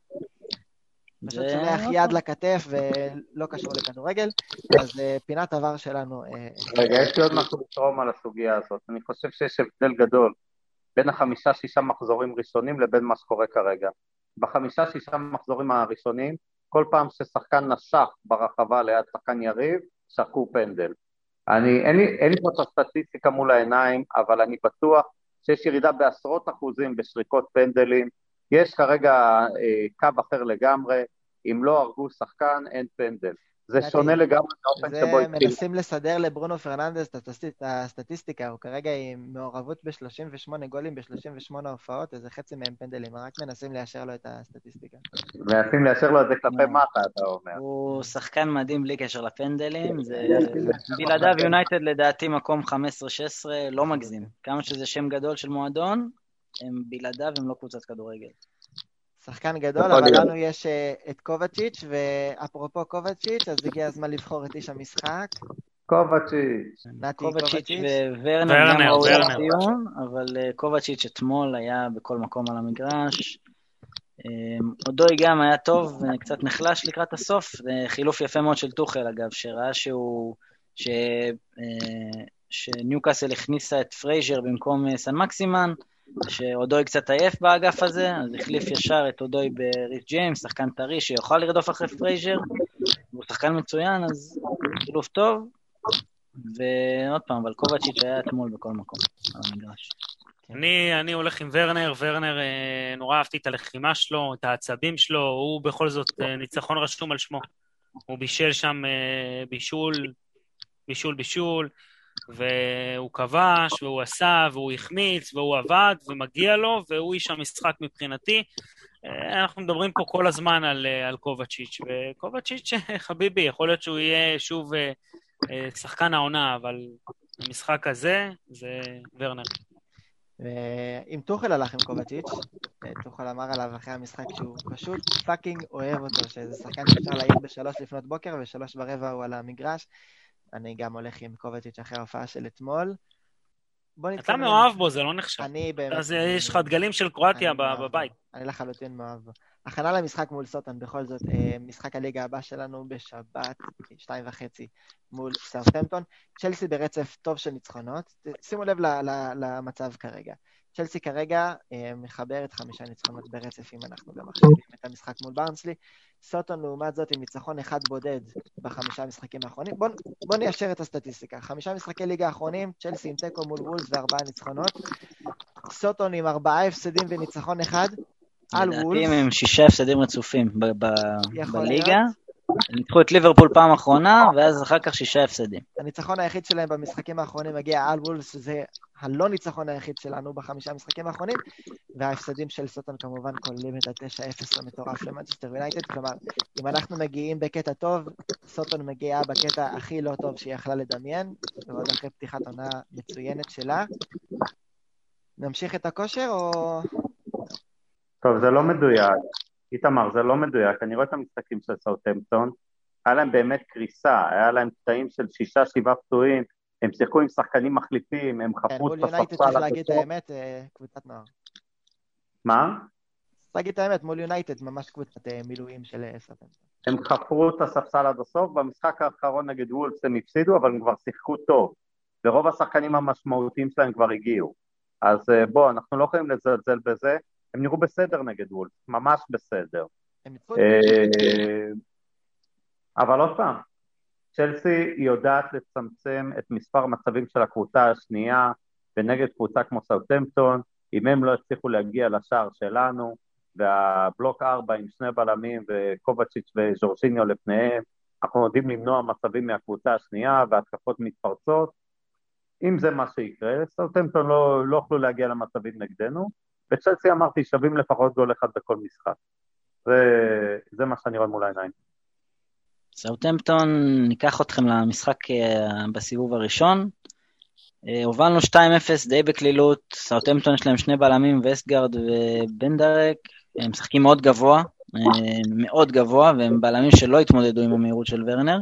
Speaker 1: פשוט שולח יד לכתף ולא קשור לכדורגל, אז אה, פינת עבר שלנו. אה,
Speaker 3: רגע, יש לי עוד משהו לתרום על הסוגיה הזאת. אני חושב שיש הבדל גדול בין החמישה-שישה מחזורים ראשונים לבין מה שקורה כרגע. בחמישה-שישה מחזורים הראשונים, כל פעם ששחקן נשך ברחבה ליד שחקן יריב, שרקו פנדל. אני, אין לי, אין לי פה את הסטטיסטיקה מול העיניים, אבל אני בטוח שיש ירידה בעשרות אחוזים בשריקות פנדלים. יש כרגע אה, קו אחר לגמרי, אם לא הרגו שחקן, אין פנדל. זה שונה לגמרי מהאופן שבו
Speaker 1: זה
Speaker 3: התחיל.
Speaker 1: מנסים לסדר לברונו פרננדס את הסטטיסט- את הסטטיסטיקה, הוא כרגע עם מעורבות ב-38 גולים ב-38 הופעות, איזה חצי מהם פנדלים, רק מנסים ליישר לו את הסטטיסטיקה.
Speaker 3: מנסים ליישר לו את זה כלפי מטה, אתה אומר.
Speaker 4: הוא שחקן מדהים בלי קשר לפנדלים, זה... בלעדיו יונייטד לדעתי מקום 15-16, לא מגזים. כמה שזה שם גדול של מועדון, הם בלעדיו הם לא קבוצת כדורגל.
Speaker 1: שחקן גדול, אבל. לנו יש אה, את קובצ'יץ', ואפרופו קובצ'יץ', אז הגיע הזמן לבחור את איש המשחק,
Speaker 3: קובצ'יץ'.
Speaker 1: נתי
Speaker 4: קובצ'יץ'. וורנר גם
Speaker 2: ורנר,
Speaker 4: ראוי
Speaker 2: ורנר.
Speaker 4: לציון, אבל אה, קובצ'יץ' אתמול היה בכל מקום על המגרש. אה, אודוי גם היה טוב, אה, קצת נחלש לקראת הסוף. אה, חילוף יפה מאוד של טוחל, אגב, שראה שהוא... ש... אה, שניוקאסל הכניסה את פרייזר במקום אה, סן מקסימן, שאודוי קצת עייף באגף הזה, אז החליף ישר את אודוי בריס ג'יימס, שחקן טרי שיוכל לרדוף אחרי פרייזר, והוא שחקן מצוין, אז חילוף טוב. ועוד פעם, אבל קובצ'יץ' היה אתמול בכל מקום על המגרש.
Speaker 2: אני, אני הולך עם ורנר, ורנר, אה, נורא אהבתי את הלחימה שלו, את העצבים שלו, הוא בכל זאת אה, ניצחון רשום על שמו. הוא בישל שם אה, בישול, בישול, בישול, והוא כבש, והוא עשה, והוא החמיץ, והוא עבד, ומגיע לו, והוא איש המשחק מבחינתי. אה, אנחנו מדברים פה כל הזמן על, אה, על קובצ'יץ', וקובצ'יץ', אה, חביבי, יכול להיות שהוא יהיה שוב שחקן העונה, אבל המשחק הזה זה ורנר.
Speaker 1: אם טוחל הלך עם קובצ'יץ', טוחל אמר עליו אחרי המשחק שהוא פשוט fucking אוהב אותו, שזה שחקן שאפשר להעיר בשלוש לפנות בוקר ושלוש ורבע הוא על המגרש. אני גם הולך עם קובצ'יץ' אחרי ההופעה של אתמול.
Speaker 2: אתה מאוהב בו, זה לא נחשב.
Speaker 1: אני באמת...
Speaker 2: אז יש לך דגלים של קרואטיה בבית.
Speaker 1: אני לחלוטין מאוהב בו. הכנה למשחק מול סוטון, בכל זאת, אה, משחק הליגה הבא שלנו בשבת, שתיים וחצי, מול סאות'המפטון. צ'לסי ברצף טוב של ניצחונות. שימו לב למצב כרגע. צ'לסי כרגע אה, מחברת חמישה ניצחונות ברצף, אם אנחנו גם מחשבים את המשחק מול ברנסלי. סוטון, לעומת זאת, עם ניצחון אחד בודד בחמישה משחקים האחרונים. בואו בוא ניישר את הסטטיסטיקה. חמישה משחקי ליגה האחרונים, צ'לסי עם תיקו מול וולס וארבעה ניצחונות. סוטון עם ארבעה הפסדים וניצחון אחד. על וולס.
Speaker 4: לדעתי הם עם שישה הפסדים רצופים בליגה. ניצחו את ליברפול פעם אחרונה, ואז אחר כך שישה הפסדים.
Speaker 1: הניצחון היחיד שלהם במשחקים האחרונים מגיע על וולס, שזה הלא ניצחון היחיד שלנו בחמישה המשחקים האחרונים, וההפסדים של סוטון כמובן כוללים את ה-9-0 המטורף למנצ'סטר יונייטד, כלומר, אם אנחנו מגיעים בקטע טוב, סוטון מגיעה בקטע הכי לא טוב שהיא יכלה לדמיין, ועוד אחרי פתיחת עונה מצוינת שלה. נמשיך את הכושר או...
Speaker 3: טוב, זה לא מדויק. איתמר, זה לא מדויק. אני רואה את המשחקים של סאוטהמפטון, היה להם באמת קריסה, היה להם קטעים של שישה, שבעה פצועים, הם שיחקו עם שחקנים מחליפים, הם חפרו את
Speaker 1: הספסל. כן, מול יונייטד צריך להגיד את האמת, אה, קבוצת נוער.
Speaker 3: מה?
Speaker 1: צריך להגיד את האמת, מול יונייטד ממש קבוצת אה, מילואים של אה, סאוטהמפטון.
Speaker 3: הם חפרו את הספסל עד הסוף, במשחק האחרון נגד וולפס הם הפסידו, אבל הם כבר שיחקו טוב. ורוב השחקנים המשמעותיים שלהם כבר הגיעו. אז בוא, אנחנו לא יכולים לזלזל בזה. הם נראו בסדר נגד וולף, ממש בסדר. אה, אבל עוד פעם, צ'לסי יודעת לצמצם את מספר המצבים של הקבוצה השנייה, ונגד קבוצה כמו סאוטמפטון, אם הם לא הצליחו להגיע לשער שלנו, והבלוק ארבע עם שני בלמים וקובצ'יץ' וז'ורשיניו לפניהם, אנחנו יודעים למנוע מצבים מהקבוצה השנייה והתקפות מתפרצות. אם זה מה שיקרה, סאוטמפטון לא, לא יוכלו להגיע למצבים נגדנו, בצ'לסי אמרתי שווים לפחות גול אחד בכל משחק. זה, זה מה שאני רואה מול העיניים.
Speaker 4: סאוטמפטון, ניקח אתכם למשחק אה, בסיבוב הראשון. אה, הובלנו 2-0 די בקלילות, סאוטמפטון יש להם שני בלמים, וסטגרד ובנדרק, הם משחקים מאוד גבוה, אה, מאוד גבוה, והם בלמים שלא התמודדו עם המהירות של ורנר.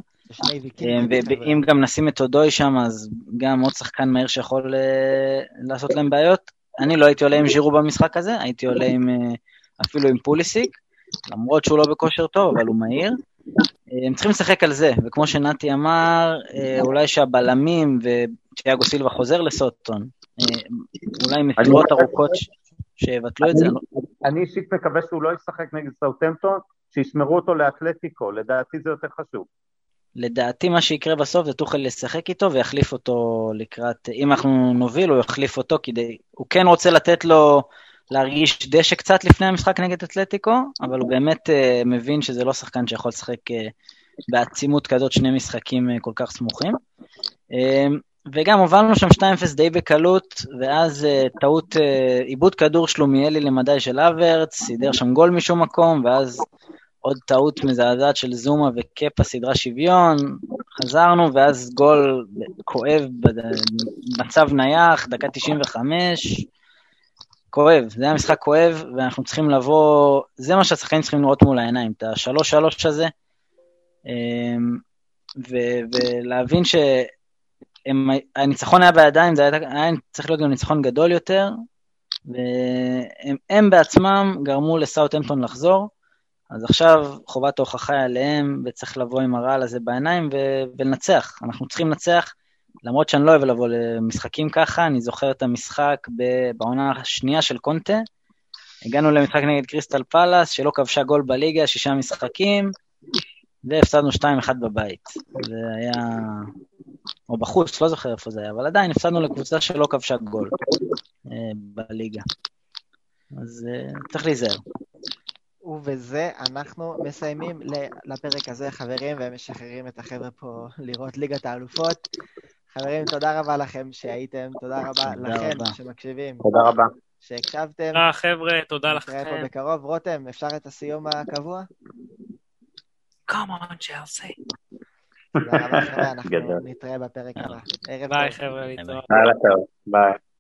Speaker 4: ואם גם נשים את אודוי שם, אז גם עוד שחקן מהיר שיכול לעשות להם בעיות. אני לא הייתי עולה עם ז'ירו במשחק הזה, הייתי עולה עם, אה, אפילו עם פוליסיק, למרות שהוא לא בכושר טוב, אבל הוא מהיר. אה, הם צריכים לשחק על זה, וכמו שנתי אמר, אה, אולי שהבלמים ותיאגו סילבה חוזר לסוטון, אולי מסירות ארוכות שיבטלו את זה.
Speaker 3: אני אישית מקווה שהוא לא ישחק נגד סאוטמפטון, שישמרו אותו לאתלטיקו, לדעתי זה יותר חשוב.
Speaker 4: לדעתי מה שיקרה בסוף זה תוכל לשחק איתו ויחליף אותו לקראת, אם אנחנו נוביל הוא יחליף אותו כדי, הוא כן רוצה לתת לו להרגיש דשא קצת לפני המשחק נגד אתלטיקו, אבל הוא באמת uh, מבין שזה לא שחקן שיכול לשחק uh, בעצימות כזאת שני משחקים uh, כל כך סמוכים. Uh, וגם הובלנו שם 2-0 די בקלות, ואז uh, טעות, uh, עיבוד כדור שלומיאלי למדי של אברץ, סידר שם גול משום מקום, ואז עוד טעות מזעזעת של זומה וקפה סדרה שוויון, חזרנו ואז גול כואב, מצב נייח, דקה 95, כואב, זה היה משחק כואב ואנחנו צריכים לבוא, זה מה שהשחקנים צריכים לראות מול העיניים, את השלוש שלוש הזה, אמ, ו- ולהבין שהניצחון היה בידיים, זה היה, היה צריך להיות גם ניצחון גדול יותר, והם בעצמם גרמו לסאוטהמפטון לחזור. אז עכשיו חובת ההוכחה היא עליהם, וצריך לבוא עם הרעל הזה בעיניים ו- ולנצח. אנחנו צריכים לנצח, למרות שאני לא אוהב לבוא למשחקים ככה, אני זוכר את המשחק בעונה השנייה של קונטה. הגענו למשחק נגד קריסטל פלאס, שלא כבשה גול בליגה, שישה משחקים, והפסדנו 2-1 בבית. זה היה... או בחוץ, לא זוכר איפה זה היה, אבל עדיין הפסדנו לקבוצה שלא כבשה גול אה, בליגה. אז אה, צריך להיזהר.
Speaker 1: ובזה אנחנו מסיימים לפרק הזה, חברים, ומשחררים את החבר'ה פה לראות ליגת האלופות. חברים, תודה רבה לכם שהייתם, תודה רבה לכם שמקשיבים.
Speaker 3: תודה רבה.
Speaker 1: שהקשבתם.
Speaker 2: תודה, חבר'ה, תודה לכם.
Speaker 1: נתראה פה בקרוב. רותם, אפשר את הסיום הקבוע?
Speaker 2: Come on, צ'לסי.
Speaker 1: תודה רבה, חבר'ה, אנחנו נתראה בפרק הבא.
Speaker 2: ביי, חבר'ה, להתראות.
Speaker 3: ביי.